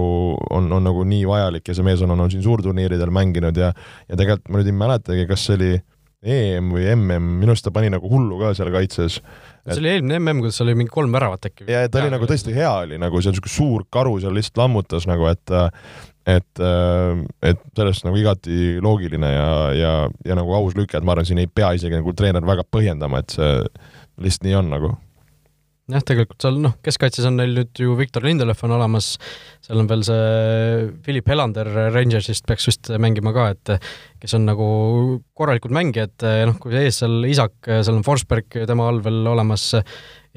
on, on nagu nii vajalik ja see mees on, on, on siin suurturniiridel mänginud ja ja tegelikult ma nüüd ei mäletagi, kas see oli EM või MM, minu arust ta pani nagu hullu ka seal kaitses. see oli eelmine MM, kus oli mingi kolm väravat äkki. ja ta oli nagu tõesti hea oli nagu seal niisugune suur karu seal lihtsalt lammutas nagu, et et, äh, et sellest nagu igati loogiline ja, ja, ja nagu aus lüke, et ma arvan, siin ei pea isegi nagu treener väga põhjendama, et see lihtsalt nii on nagu. Jah, tegelikult seal noh, keskkaitses on neil nüüd ju Viktor Lindelöf on olemas, seal on veel see Philip Helander Rangersist peaks vist mängima ka, et kes on nagu korralikud mängijad, noh, kui ees seal Isak, seal on Forsberg tema all veel olemas,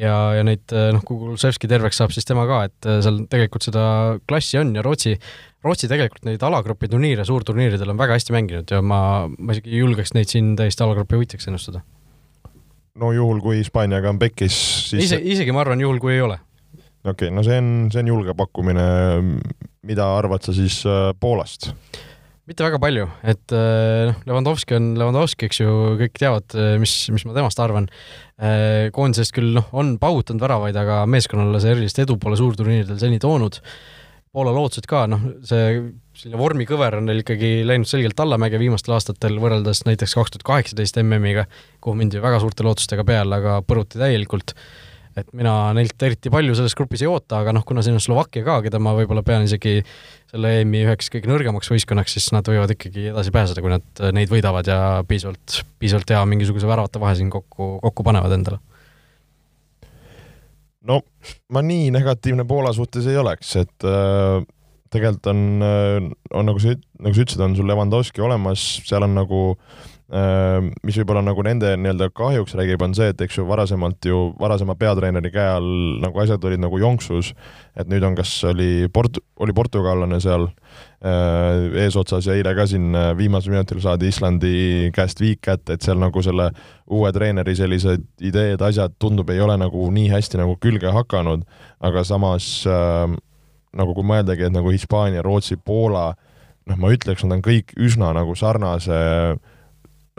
ja, ja neid noh, kui Kulusevski terveks saab, siis tema ka, et seal tegelikult seda klassi on ja Rootsi Rootsi tegelikult neid alagrupi turniire suurturniiridel on väga hästi mänginud ja ma, ma isegi julgeks neid siin täiesti alagrupi võitjaks ennustada. No juhul, kui Hispaaniaga on pekis, siis Ise, isegi ma arvan, juhul kui ei ole. okei okay,, no see on, see on julge pakkumine. mida arvad sa siis äh, Poolast? mitte väga palju, et äh, noh, Levandovski on Levandovski, eks ju, kõik teavad, äh, mis, mis ma temast arvan. koondisest küll noh, on paugutanud väravaid, aga meeskonnale see erilist edu pole suurturniiridel seni toonud Poola lootused ka, noh, see selline vormikõver on neil ikkagi läinud selgelt allamäge viimastel aastatel, võrreldes näiteks kaks tuhat kaheksateist MM-iga, kuhu mindi väga suurte lootustega peale, aga põruti täielikult. et mina neilt eriti palju selles grupis ei oota, aga noh, kuna siin on Slovakkia ka, keda ma võib-olla pean isegi selle EM-i üheks kõige nõrgemaks võistkonnaks, siis nad võivad ikkagi edasi pääseda, kui nad neid võidavad ja piisavalt, piisavalt hea mingisuguse väravate vahe siin kokku, kokku panevad endale no ma nii negatiivne Poola suhtes ei oleks, et äh, tegelikult on äh,, on nagu sa, nagu sa ütlesid, on sul Levandovski olemas, seal on nagu äh, mis võib-olla nagu nende nii-öelda kahjuks räägib, on see, et eks ju varasemalt ju, varasema peatreeneri käe all nagu asjad olid nagu jonksus, et nüüd on, kas oli Port-, oli portugallane seal äh, eesotsas ja eile ka siin viimasel minutil saadi Islandi käest viik kätte, et seal nagu selle uue treeneri sellised ideed, asjad tundub, ei ole nagu nii hästi nagu külge hakanud, aga samas äh, nagu kui mõeldagi, et nagu Hispaania, Rootsi, Poola, noh, ma ütleks, nad on kõik üsna nagu sarnase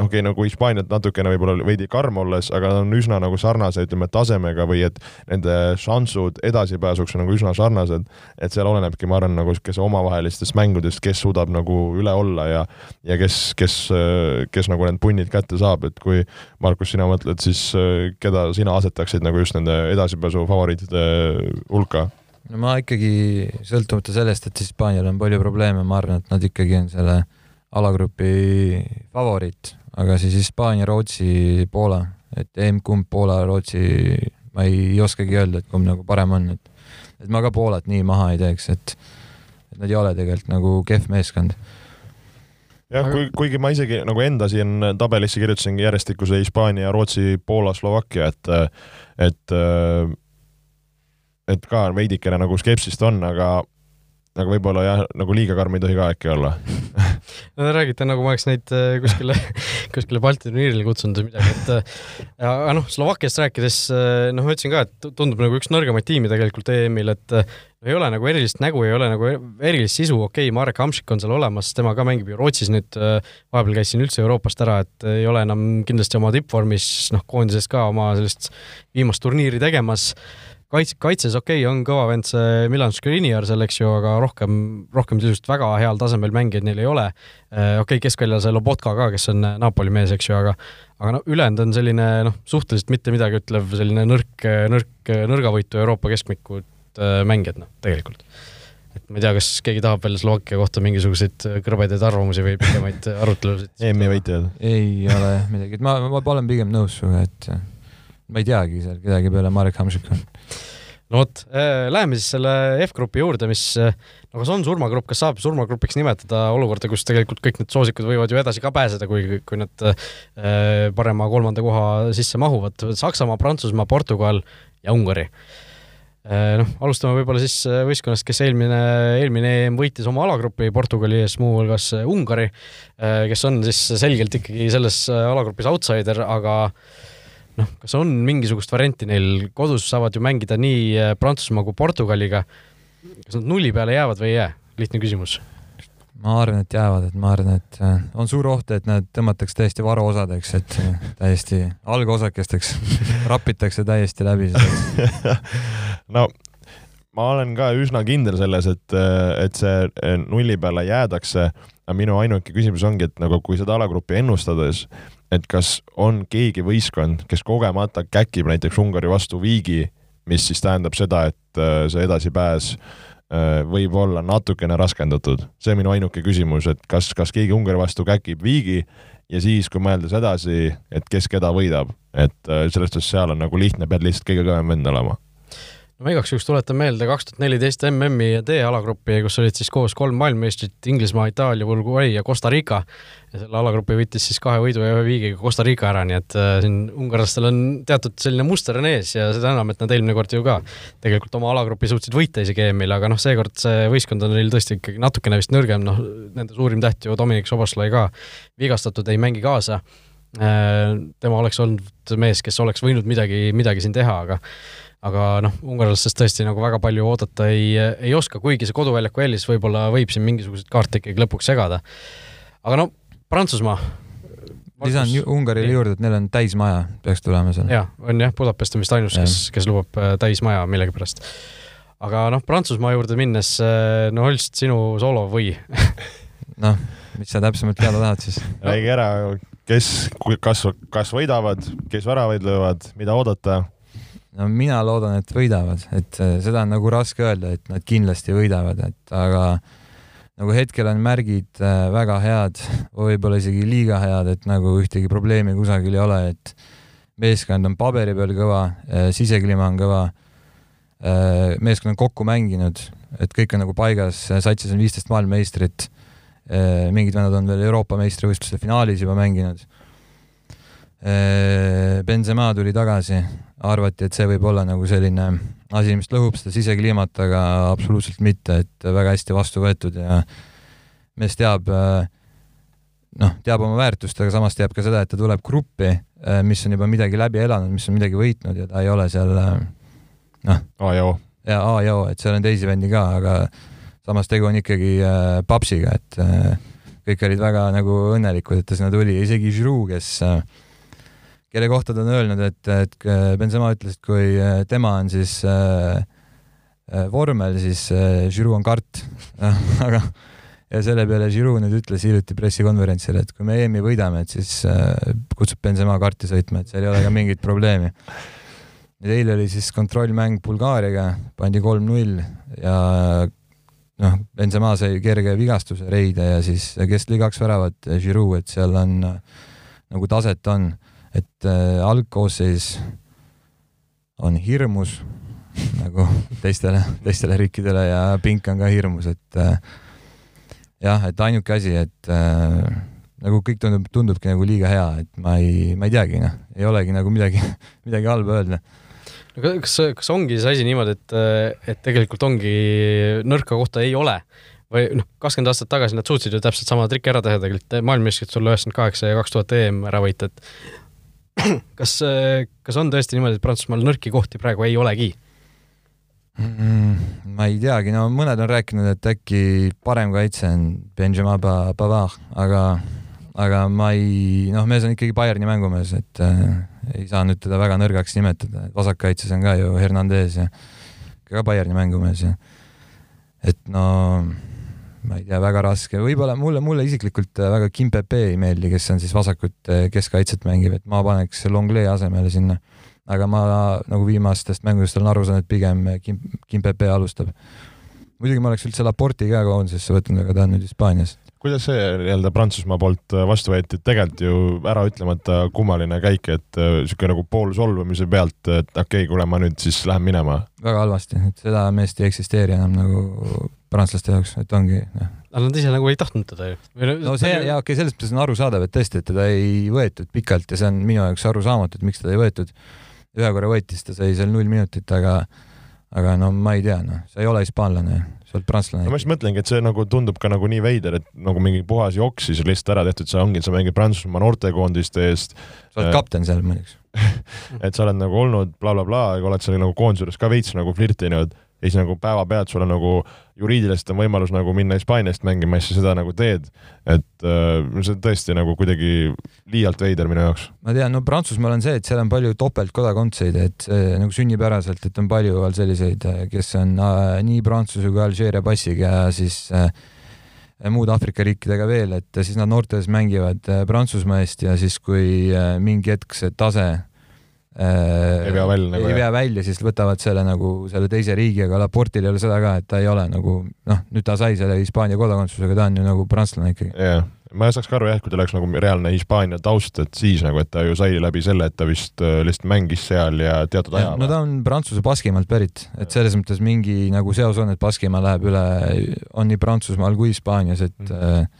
noh, okei okay,, nagu Hispaaniat natukene võib-olla veidi karm olles, aga nad on üsna nagu sarnase, ütleme, tasemega või et nende šansud edasipääsuks on nagu üsna sarnased. et seal olenebki, ma arvan, nagu kes omavahelistest mängudest, kes suudab nagu üle olla ja ja kes, kes, kes nagu need punnid kätte saab, et kui Markus, sina mõtled, siis keda sina asetaksid nagu just nende edasipääsu favoriitide hulka? No ma ikkagi, sõltumata sellest, et Hispaanial on palju probleeme, ma arvan, et nad ikkagi on selle alagrupi favoriit, aga siis Hispaania, Rootsi, Poola, et emb-kumb Poola, Rootsi, ma ei oskagi öelda, et kumb nagu parem on, et et ma ka Poolat nii maha ei teeks, et et nad ei ole tegelikult nagu kehv meeskond. Jah, kui, kuigi ma isegi nagu enda siin tabelisse kirjutasingi järjestikuse Hispaania, Rootsi, Poola, Slovakkia, et et et ka veidikene nagu skepsist on, aga aga võib-olla jah, nagu liiga karm ei tohi ka äkki olla. No te räägite nagu ma oleks neid äh, kuskile, kuskile Balti turniirile kutsunud või midagi, et äh, aga noh, Slovakkiast rääkides, äh, noh, ma ütlesin ka, et tundub nagu üks nõrgemaid tiime tegelikult EM-il, et ei ole nagu erilist nägu, ei ole nagu erilist sisu, okei okay,, Marek Hamšik on seal olemas, tema ka mängib ju Rootsis nüüd, vahepeal käis siin üldse Euroopast ära, et ei ole enam kindlasti oma tippvormis, noh, koondises ka oma sellist viimast turniiri tegemas kaitse, kaitses okei okay,, on kõva vend see Milan Skriniar seal, eks ju, aga rohkem, rohkem sisust väga heal tasemel mängijaid neil ei ole. Äh, okei okay,, keskväljal see Lobotka ka, kes on Napoli mees, eks ju, aga aga no ülejäänud on selline noh, suhteliselt mitte midagi ütlev selline nõrk, nõrk, nõrgavõitu Euroopa keskmikud äh, mängijad, noh, tegelikult et ma ei tea, kas keegi tahab veel Slovakkia kohta mingisuguseid kõrbedaid arvamusi või pikemaid arutelusid EM-i võitjad? ei ole jah midagi, et ma, ma olen pigem nõus sinuga, et ma ei teagi seal kedagi peale Marek Hamšiku no vot, äh, läheme siis selle F-grupi juurde, mis äh, no kas on surmagrupp, kas saab surmagrupiks nimetada olukorda, kus tegelikult kõik need soosikud võivad ju edasi ka pääseda, kui, kui nad äh, parema kolmanda koha sisse mahuvad. Saksamaa, Prantsusmaa, Portugal ja Ungari. noh, alustame võib-olla siis võistkonnast, kes eelmine, eelmine EM võitis oma alagrupi Portugali ees, muuhulgas Ungari, kes on siis selgelt ikkagi selles alagrupis outsider, aga noh, kas on mingisugust varianti neil, kodus saavad ju mängida nii äh, Prantsusmaa kui Portugaliga. kas nad nulli peale jäävad või ei jää? lihtne küsimus. ma arvan, et jäävad, et ma arvan, et äh, on suur oht, et nad tõmmatakse täiesti varuosadeks, et äh, täiesti algosakesteks rapitakse täiesti läbi no ma olen ka üsna kindel selles, et, et see nulli peale jäädakse, aga minu ainuke küsimus ongi, et nagu kui seda alagrupi ennustades, et kas on keegi võistkond, kes kogemata käkib näiteks Ungari vastu viigi, mis siis tähendab seda, et äh, see edasipääs äh, võib olla natukene raskendatud. see on minu ainuke küsimus, et kas, kas keegi Ungari vastu käkib viigi ja siis, kui mõeldes edasi, et kes keda võidab, et äh, selles suhtes seal on nagu lihtne, pead lihtsalt kõige kõvem vend olema no ma igaks juhuks tuletan meelde kaks tuhat neliteist MM-i D-alagrupi, kus olid siis koos kolm maailmameistrit, Inglismaa, Itaalia, Uruguay ja Costa Rica. ja selle alagrupi võitis siis kahe võidu ja ühe viigiga Costa Rica ära, nii et äh, siin ungarlastel on teatud selline muster on ees ja seda enam, et nad eelmine kord ju ka tegelikult oma alagrupi suutsid võita isegi EM-il, aga noh, seekord see võistkond on neil tõesti ikkagi natukene vist nõrgem, noh, nende suurim täht ju Dominic Soboslai ka vigastatud, ei mängi kaasa äh, tema oleks olnud mees, kes oleks võinud midagi, midagi siin teha, aga aga noh, ungarlastest tõesti nagu väga palju oodata ei, ei oska, kuigi see koduväljaku eelis võib-olla võib siin mingisuguseid kaarte ikkagi lõpuks segada. aga no Prantsusmaa. lisan Ungarile juurde, et neil on täismaja, peaks tulema seal. jaa, on jah, Budapest on vist ainus, kes, kes lubab äh, täismaja millegipärast. aga noh, Prantsusmaa juurde minnes, äh, no Holst, sinu soolo või noh, mis sa täpsemalt teada tahad siis? räägi ära, kes, kas, kas võidavad, kes väravaid löövad, mida oodata no mina loodan, et võidavad, et äh, seda on nagu raske öelda, et nad kindlasti võidavad, et aga nagu hetkel on märgid äh, väga head, võib-olla isegi liiga head, et nagu ühtegi probleemi kusagil ei ole, et meeskond on paberi peal kõva, äh, sisekliima on kõva, meeskond on kokku mänginud, et kõik on nagu paigas, satsis on viisteist maailmameistrit, mingid vennad on veel Euroopa meistrivõistluste finaalis juba mänginud Benzema tuli tagasi, arvati, et see võib olla nagu selline asi, mis lõhub seda sisekliimat, aga absoluutselt mitte, et väga hästi vastu võetud ja mees teab, äh, noh, teab oma väärtust, aga samas teab ka seda, et ta tuleb gruppi, äh, mis on juba midagi läbi elanud, mis on midagi võitnud ja ta ei ole seal noh. A-joo. ja A-joo, et seal on teisi vendi ka, aga samas tegu on ikkagi papsiga, et kõik olid väga nagu õnnelikud, et ta sinna tuli, isegi Giroud, kes kelle kohta ta on öelnud, et, et Benzema ütles, et kui äh, tema on siis äh, äh, vormel, siis äh, Giroud on kart aga ja selle peale Giroud nüüd ütles hiljuti pressikonverentsil, et kui me EM-i võidame, et siis äh, kutsub Benzema karti sõitma, et seal ei ole ka mingit probleemi. nüüd eile oli siis kontrollmäng Bulgaariaga, pandi kolm-null ja noh, Benzema sai kerge vigastuse reide ja siis kes lõi kaks väravat, Giroud, et seal on nagu taset on et äh, algkoosseis on hirmus nagu teistele, teistele riikidele ja pink on ka hirmus, et äh, jah, et ainuke asi, et äh, nagu kõik tundub, tundubki nagu liiga hea, et ma ei, ma ei teagi, noh, ei olegi nagu midagi, midagi halba öelda. No kas, kas ongi see asi niimoodi, et, et tegelikult ongi nõrka kohta ei ole? Või noh, kakskümmend aastat tagasi nad suutsid ju täpselt sama triki ära teha tegelikult, maailmameistrivõistlused tulla üheksakümmend kaheksa ja kaks tuhat EM ära võita, et kas, kas on tõesti niimoodi, et Prantsusmaal nõrki kohti praegu ei olegi? ma ei teagi, no mõned on rääkinud, et äkki parem kaitse on Benjamin Pavard, aga, aga ma ei, noh, mees on ikkagi Bayerni mängumees, et äh, ei saa nüüd teda väga nõrgaks nimetada, vasakkaitses on ka ju Hernandez ja ka Bayerni mängumees ja et no ma ei tea, väga raske, võib-olla mulle, mulle isiklikult väga Kim Pepe ei meeldi, kes on siis vasakut keskkaitset mängib, et ma paneks Longley asemele sinna aga ma nagu viimastest mängudest olen aru saanud, et pigem Kim, Kim Pepe alustab. muidugi ma oleks üldse Laporti ka koondisesse võtnud, aga ta on nüüd Hispaanias. kuidas see nii-öelda Prantsusmaa poolt äh, vastu võeti, et tegelikult ju ära ütlemata kummaline käik, et niisugune äh, nagu pool solvumise pealt, et okei okay,, kuule, ma nüüd siis lähen minema. väga halvasti, et seda meest ei eksisteeri enam nagu prantslaste jaoks, et ongi noh. aga nad ise nagu ei tahtnud teda ju. no see, jaa, okei okay,, selles mõttes on arusaadav, et tõesti, et teda ei võetud pikalt ja see on minu jaoks arusaamatu, et miks teda ei võetud ühe korra võitis, ta sai seal null minutit, aga aga no ma ei tea, noh, sa ei ole hispaanlane, sa oled prantslane. no ma just mõtlengi, et see nagu tundub ka nagu nii veider, et nagu mingi puhas joks siis lihtsalt ära tehtud, sa ongi, sa mängid Prantsusmaa noortekoondiste eest. sa oled kapten seal muideks et sa oled nagu olnud blablabla bla, bla, aga oled seal nagu koondise juures ka veits nagu flirtinud ja siis nagu päevapealt sul on nagu juriidiliselt on võimalus nagu minna Hispaaniast mängima siis sa seda nagu teed. et äh, see on tõesti nagu kuidagi liialt veider minu jaoks. ma tean, no Prantsusmaal on see, et seal on palju topeltkodakondseid, et see nagu sünnipäraselt, et on palju selliseid, kes on äh, nii Prantsuse kui Alžeeria passiga ja siis äh, muude Aafrika riikidega veel, et siis nad noortes mängivad äh, Prantsusmaa eest ja siis, kui äh, mingi hetk see tase äh, ei vea välja nagu ei vea välja, siis võtavad selle nagu selle teise riigi, aga Laportil ei ole seda ka, et ta ei ole nagu noh, nüüd ta sai selle Hispaania kodakondsusega, ta on ju nagu prantslane ikkagi. jah, ma ei saaks ka aru jah, kui tal oleks nagu reaalne Hispaania taust, et siis nagu, et ta ju sai läbi selle, et ta vist äh, lihtsalt mängis seal ja teatud aja. no ta on Prantsuse Baskimaalt pärit, et selles mõttes mingi nagu seos on, et Baskimaa läheb üle, on nii Prantsusmaal kui Hispaanias, et mm.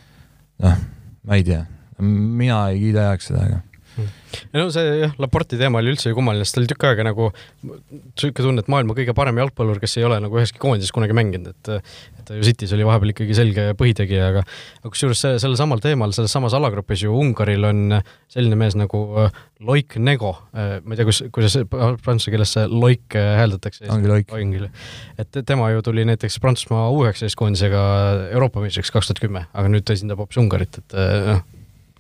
noh, ma ei tea, mina ei kiida heaks seda, aga no see jah, Laporti teema oli üldse kummaline, sest ta oli tükk aega nagu niisugune tunne, et maailma kõige parem jalgpallur, kes ei ole nagu üheski koondises kunagi mänginud, et et ta ju City's oli vahepeal ikkagi selge põhitegija, aga aga kusjuures sellel samal teemal, selles samas alagrupis ju Ungaril on selline mees nagu äh, Loik Nego, äh, ma ei tea, kus, kuidas prantsuse keeles see Loik äh, hääldatakse. ongi Loik. et tema ju tuli näiteks Prantsusmaa U üheksateist koondisega Euroopa meistriks kaks tuhat kümme, aga nüüd ta esindab hoopis Ungarit, et noh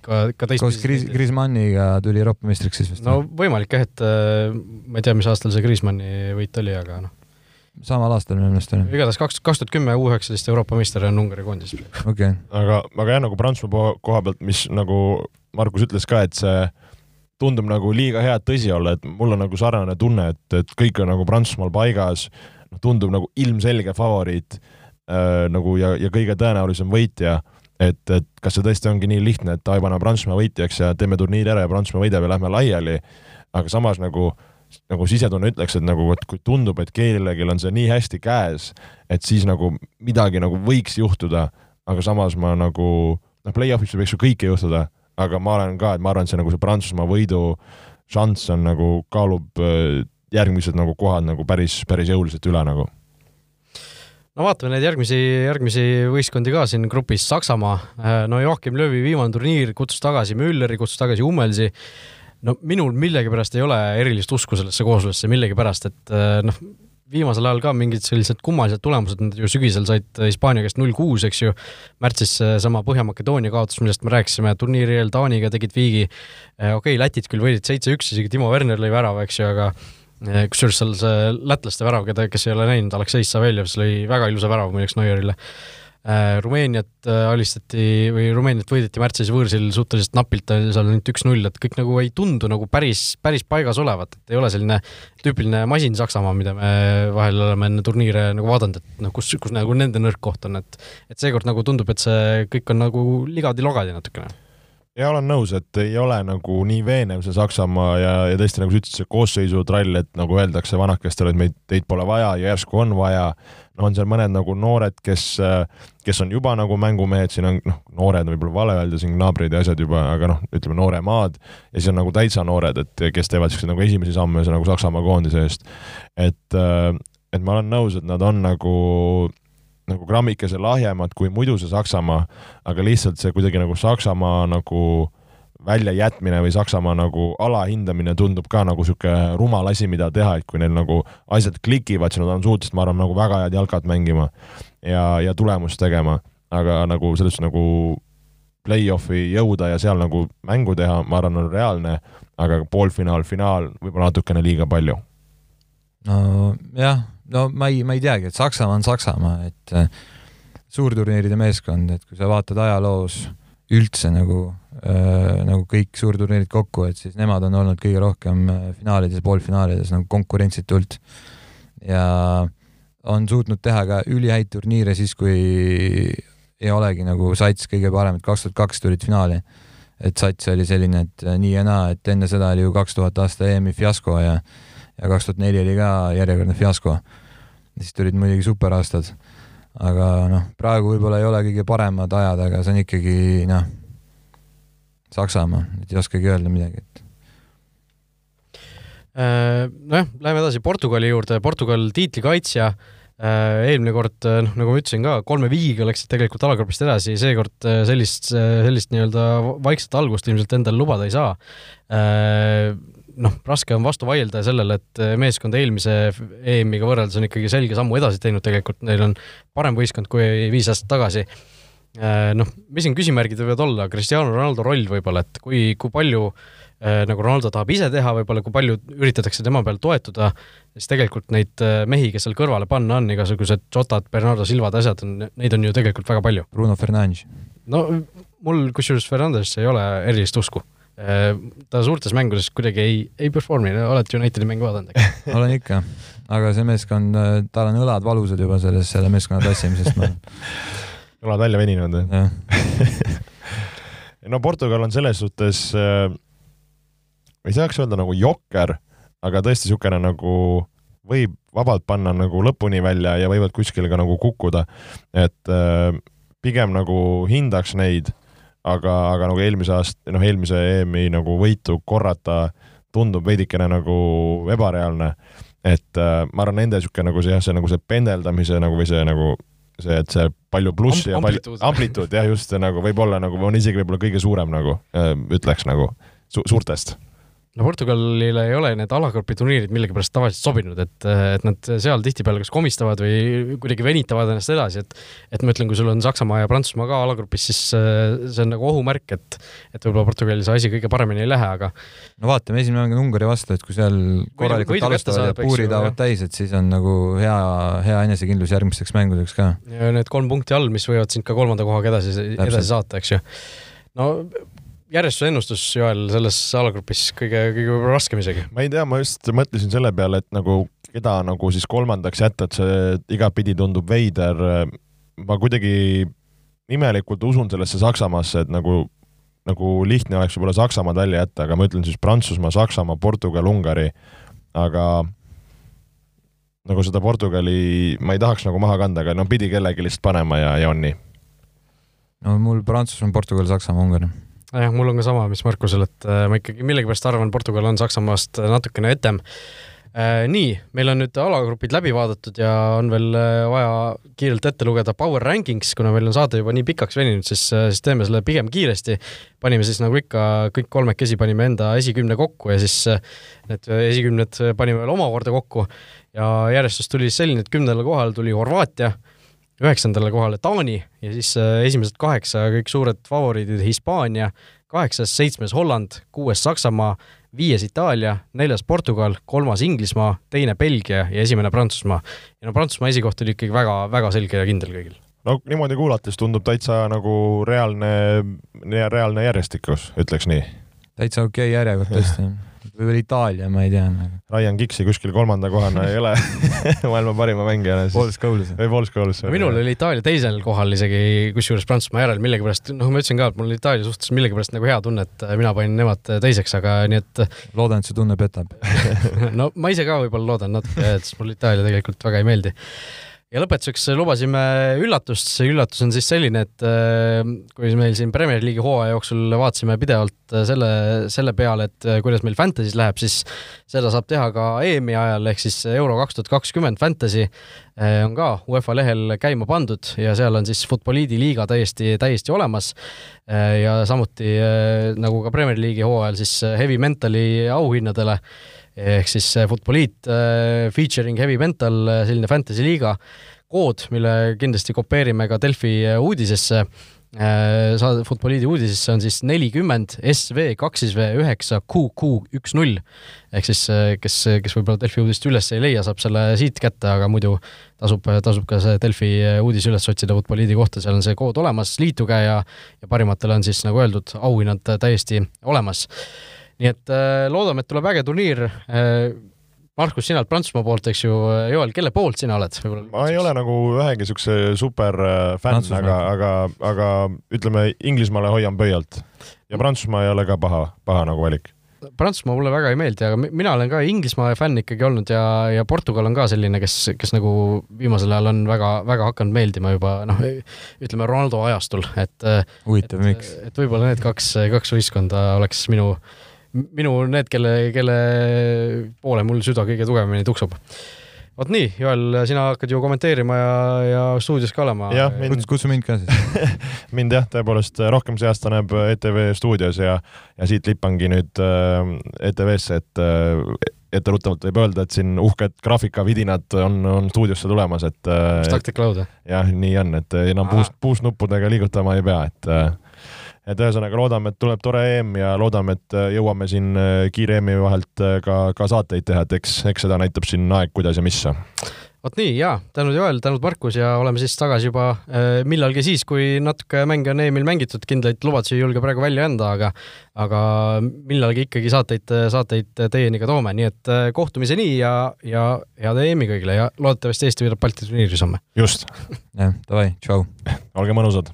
ka, ka teist koos Gris-, Griezmanniga tuli Euroopa meistriks siis vist? no võimalik jah, et äh, ma ei tea, mis aastal see Griezmanni võit oli, aga noh. samal aastal minu meelest oli. igatahes kaks, kaks tuhat kümme U üheksateist Euroopa meister on Ungari koondises praegu okay.. aga, aga jah, nagu Prantsusmaa koha pealt, mis nagu Margus ütles ka, et see tundub nagu liiga hea, tõsi olla, et mul on nagu sarnane tunne, et, et kõik on nagu Prantsusmaal paigas, noh, tundub nagu ilmselge favoriit äh, nagu ja, ja kõige tõenäolisem võitja et, et kas see tõesti ongi nii lihtne, et davai, paneme Prantsusmaa võitjaks ja teeme turniiri ära ja Prantsusmaa võidab ja lähme laiali, aga samas nagu nagu sisetunne ütleks, et nagu vot kui tundub, et kellelgi on see nii hästi käes, et siis nagu midagi nagu võiks juhtuda, aga samas ma nagu noh, play-off'is võiks ju kõike juhtuda, aga ma olen ka, et ma arvan, et see nagu see Prantsusmaa võidu šanss on nagu kaalub äh, järgmised nagu kohad nagu päris, päris jõuliselt üle nagu no vaatame neid järgmisi, järgmisi võistkondi ka siin grupis, Saksamaa, äh, no Joachim Löövi viimane turniir kutsus tagasi Mülleri, kutsus tagasi Hummelsi, no minul millegipärast ei ole erilist usku sellesse kooslusse, millegipärast, et äh, noh, viimasel ajal ka mingid sellised kummalised tulemused, nad ju sügisel said Hispaania käest null kuus, eks ju, märtsis seesama Põhja-Makedoonia kaotus, millest me rääkisime, turniiri eel Taaniga tegid viigi, äh, okei okay,, Lätid küll võidid seitse-üks, isegi Timo Werner lõi värava, eks ju, aga kusjuures seal see lätlaste värav, keda, kes ei ole näinud, Aleksei Saveljev, see lõi väga ilusa värava muideks Neuerile. Äh, Rumeeniat äh, alistati või Rumeeniat võideti märtsis võõrsil suhteliselt napilt, seal ainult üks-null, et kõik nagu ei tundu nagu päris, päris paigas olevat, et ei ole selline tüüpiline masin Saksamaa, mida me vahel oleme enne turniire nagu vaadanud, et noh, kus, kus nagu nende nõrk koht on, et et seekord nagu tundub, et see kõik on nagu ligadi-logadi natukene ja olen nõus, et ei ole nagu nii veenev see Saksamaa ja, ja tõesti, nagu sa ütlesid, see koosseisutrall, et nagu öeldakse vanakestele, et meid, teid pole vaja ja järsku on vaja. no on seal mõned nagu noored, kes, kes on juba nagu mängumehed, siin on noh, noored võib-olla vale öelda, siin naabrid ja asjad juba, aga noh, ütleme nooremaad ja siis on nagu täitsa noored, et kes teevad siukseid nagu esimesi samme nagu Saksamaa koondise eest. et, et ma olen nõus, et nad on nagu nagu grammikese lahjemad kui muidu see Saksamaa, aga lihtsalt see kuidagi nagu Saksamaa nagu väljajätmine või Saksamaa nagu alahindamine tundub ka nagu niisugune rumal asi, mida teha, et kui neil nagu asjad klikivad, siis nad on suutelised, ma arvan, nagu väga head jalkat mängima ja, ja tulemust tegema, aga nagu selles nagu play-off'i jõuda ja seal nagu mängu teha, ma arvan, on reaalne, aga poolfinaal, finaal võib-olla natukene liiga palju. nojah, no ma ei, ma ei teagi, et Saksamaa on Saksamaa, et äh, suurturniiride meeskond, et kui sa vaatad ajaloos üldse nagu äh, nagu kõik suurturniirid kokku, et siis nemad on olnud kõige rohkem äh, finaalides, poolfinaalides nagu konkurentsitult ja on suutnud teha ka ülihäid turniire siis, kui ei olegi nagu sats kõige parem, et kaks tuhat kaks tulid finaali. et sats oli selline, et äh, nii ja naa, et enne seda oli ju kaks tuhat aasta EM-i fiasko ja ja kaks tuhat neli oli ka järjekordne fiasko. Siis tulid muidugi superaastad. aga noh, praegu võib-olla ei ole kõige paremad ajad, aga see on ikkagi noh, Saksamaa, et ei oskagi öelda midagi, et Äh, nojah, läheme edasi Portugali juurde, Portugal tiitlikaitsja, äh, eelmine kord, noh, nagu ma ütlesin ka, kolme viigiga läksid tegelikult alagrupist edasi, seekord äh, sellist, sellist nii-öelda vaikset algust ilmselt endale lubada ei saa. Noh, raske on vastu vaielda sellele, et meeskond eelmise EM-iga võrreldes on ikkagi selge sammu edasi teinud, tegelikult neil on parem võistkond kui viis aastat tagasi noh, mis siin küsimärgid võivad olla, Cristiano Ronaldo roll võib-olla, et kui, kui palju äh, nagu Ronaldo tahab ise teha, võib-olla kui palju üritatakse tema peal toetuda, siis tegelikult neid mehi, kes seal kõrvale panna on, igasugused Jotad, Bernardo Silvad, asjad on, neid on ju tegelikult väga palju. Bruno Fernandes. no mul kusjuures Fernandes ei ole erilist usku. Ta suurtes mängudes kuidagi ei, ei perform'i, oled Unitedi mängu vaadanud, eks? olen ikka, aga see meeskond, tal on õlad valusad juba selles, selle meeskonna tassimisest, ma õlad välja veninud või? no Portugal on selles suhtes äh,, ei saaks öelda nagu jokker, aga tõesti niisugune nagu võib vabalt panna nagu lõpuni välja ja võivad kuskile ka nagu kukkuda. et äh, pigem nagu hindaks neid, aga, aga nagu eelmise aasta, noh, eelmise EM-i nagu võitu korrata tundub veidikene nagu ebareaalne. et äh, ma arvan, nende niisugune nagu see jah, see nagu see pendeldamise nagu või see nagu see, et see palju plussi Am ja palju amplituud jah, just nagu võib-olla nagu on isegi võib-olla kõige suurem nagu äh, ütleks nagu su suurtest no Portugalile ei ole need alagrupi turniirid millegipärast tavaliselt sobinud, et, et nad seal tihtipeale kas komistavad või kuidagi venitavad ennast edasi, et et ma ütlen, kui sul on Saksamaa ja Prantsusmaa ka alagrupis, siis äh, see on nagu ohumärk, et et võib-olla Portugalil see asi kõige paremini ei lähe, aga no vaatame, esimene mäng on Ungari vastu, et kui seal korralikult alustavad ja puurid haavad täis, et siis on nagu hea, hea enesekindlus järgmisteks mängudeks ka. ja need kolm punkti all, mis võivad sind ka kolmanda kohaga edasi, edasi saata, eks ju. no järjestuse ennustus, Joel, selles alagrupis kõige, kõige võib-olla raskem isegi? ma ei tea, ma just mõtlesin selle peale, et nagu keda nagu siis kolmandaks jätta, et see igatpidi tundub veider. ma kuidagi imelikult usun sellesse Saksamaasse, et nagu, nagu lihtne oleks võib-olla Saksamaad välja jätta, aga ma ütlen siis Prantsusmaa, Saksamaa, Portugal, Ungari, aga nagu seda Portugali ma ei tahaks nagu maha kanda, aga no pidi kellegi lihtsalt panema ja, ja on nii. no mul Prantsusmaa, Portugal, Saksamaa, Ungari jah, mul on ka sama, mis Markusel, et äh, ma ikkagi millegipärast arvan, Portugal on Saksamaast natukene etem. Äh, nii, meil on nüüd alagrupid läbi vaadatud ja on veel äh, vaja kiirelt ette lugeda Power Rankings, kuna meil on saade juba nii pikaks veninud, siis, siis teeme selle pigem kiiresti. panime siis nagu ikka, kõik kolmekesi panime enda esikümne kokku ja siis need esikümned panime veel omakorda kokku ja järjestus tuli selline, et kümnendal kohal tuli Horvaatia üheksandale kohale Taani ja siis äh, esimesed kaheksa kõik suured favoriidid Hispaania, kaheksas, seitsmes Holland, kuues Saksamaa, viies Itaalia, neljas Portugal, kolmas Inglismaa, teine Belgia ja esimene Prantsusmaa. ja no Prantsusmaa esikoht oli ikkagi väga-väga selge ja kindel kõigil. no niimoodi kuulates tundub täitsa nagu reaalne, reaalne järjestikus, ütleks nii. täitsa okei okay järjekord tõesti või veel Itaalia, ma ei tea nagu.. Ryan Giggs'i kuskil kolmanda kohana ei ole maailma parima mängijana siis. Paul Scholes. või Paul Scholes. minul oli Itaalia teisel kohal isegi, kusjuures Prantsusmaa järel millegipärast, noh, ma ütlesin ka, et mul Itaalia suhtes millegipärast nagu hea tunne, et mina panin nemad teiseks, aga nii et loodan, et see tunne petab no ma ise ka võib-olla loodan natuke, et mulle Itaalia tegelikult väga ei meeldi ja lõpetuseks lubasime üllatust, see üllatus on siis selline, et äh, kui meil siin Premier League'i hooaja jooksul vaatasime pidevalt äh, selle, selle peale, et äh, kuidas meil Fantasy's läheb, siis seda saab teha ka EM-i ajal, ehk siis Euro kaks tuhat kakskümmend Fantasy on ka UEFA lehel käima pandud ja seal on siis Futboliidi liiga täiesti, täiesti olemas. ja samuti nagu ka Premier League'i hooajal siis Heavy Mentali auhinnadele ehk siis Futboliit äh, featuring heavy mental, äh, selline fantasy liiga kood, mille kindlasti kopeerime ka Delfi äh, uudisesse saade Futboliidi uudisesse on siis nelikümmend SV kaks siis V üheksa QQ üks null. ehk siis kes, kes võib-olla Delfi uudist üles ei leia, saab selle siit kätte, aga muidu tasub, tasub ka see Delfi uudis üles otsida Futboliidi kohta, seal on see kood olemas, liituge ja ja parimatele on siis nagu öeldud, auhinnad täiesti olemas nii et äh, loodame, et tuleb äge turniir. Äh, Markus, sina oled Prantsusmaa poolt, eks ju, Joel, kelle poolt sina oled? ma ei ole nagu ühegi siukse super äh, fänn, aga, aga, aga ütleme Inglismaale hoian pöialt ja Prantsusmaa ei ole ka paha, paha nagu valik Prantsusmaa mulle väga ei meeldi, aga mina olen ka Inglismaa fänn ikkagi olnud ja, ja Portugal on ka selline, kes, kes nagu viimasel ajal on väga, väga hakanud meeldima juba noh, ütleme Ronaldo ajastul, et. huvitav, miks? et võib-olla need kaks, kaks võistkonda oleks minu minu need, kelle, kelle poole mul süda kõige tugevamini tuksub. vot nii, Joel, sina hakkad ju kommenteerima ja, ja stuudios ka olema. Mind... kutsu mind ka siis mind jah, tõepoolest rohkem see aasta näeb ETV stuudios ja, ja siit lippangi nüüd äh, ETV-sse, et äh, etteruttavalt võib öelda, et siin uhked graafikavidinad on, on stuudiosse tulemas, et äh,. Tactical Loud, jah? jah, nii on, et enam puust, puusnuppudega liigutama ei pea, et äh, et ühesõnaga loodame, et tuleb tore EM ja loodame, et äh, jõuame siin äh, kiire EM-i vahelt äh, ka, ka saateid teha, et eks, eks seda näitab siin aeg, kuidas ja mis. vot nii ja tänud Joel, tänud Markus ja oleme siis tagasi juba millalgi siis, kui natuke mänge on EM-il mängitud, kindlaid lubadusi ei julge praegu välja anda, aga aga millalgi ikkagi saateid, saateid teieni ka toome, nii et kohtumiseni ja, ja head EM-i kõigile ja loodetavasti Eesti võidab Balti turniiris homme. just. jah, davai, tšau. olge mõnusad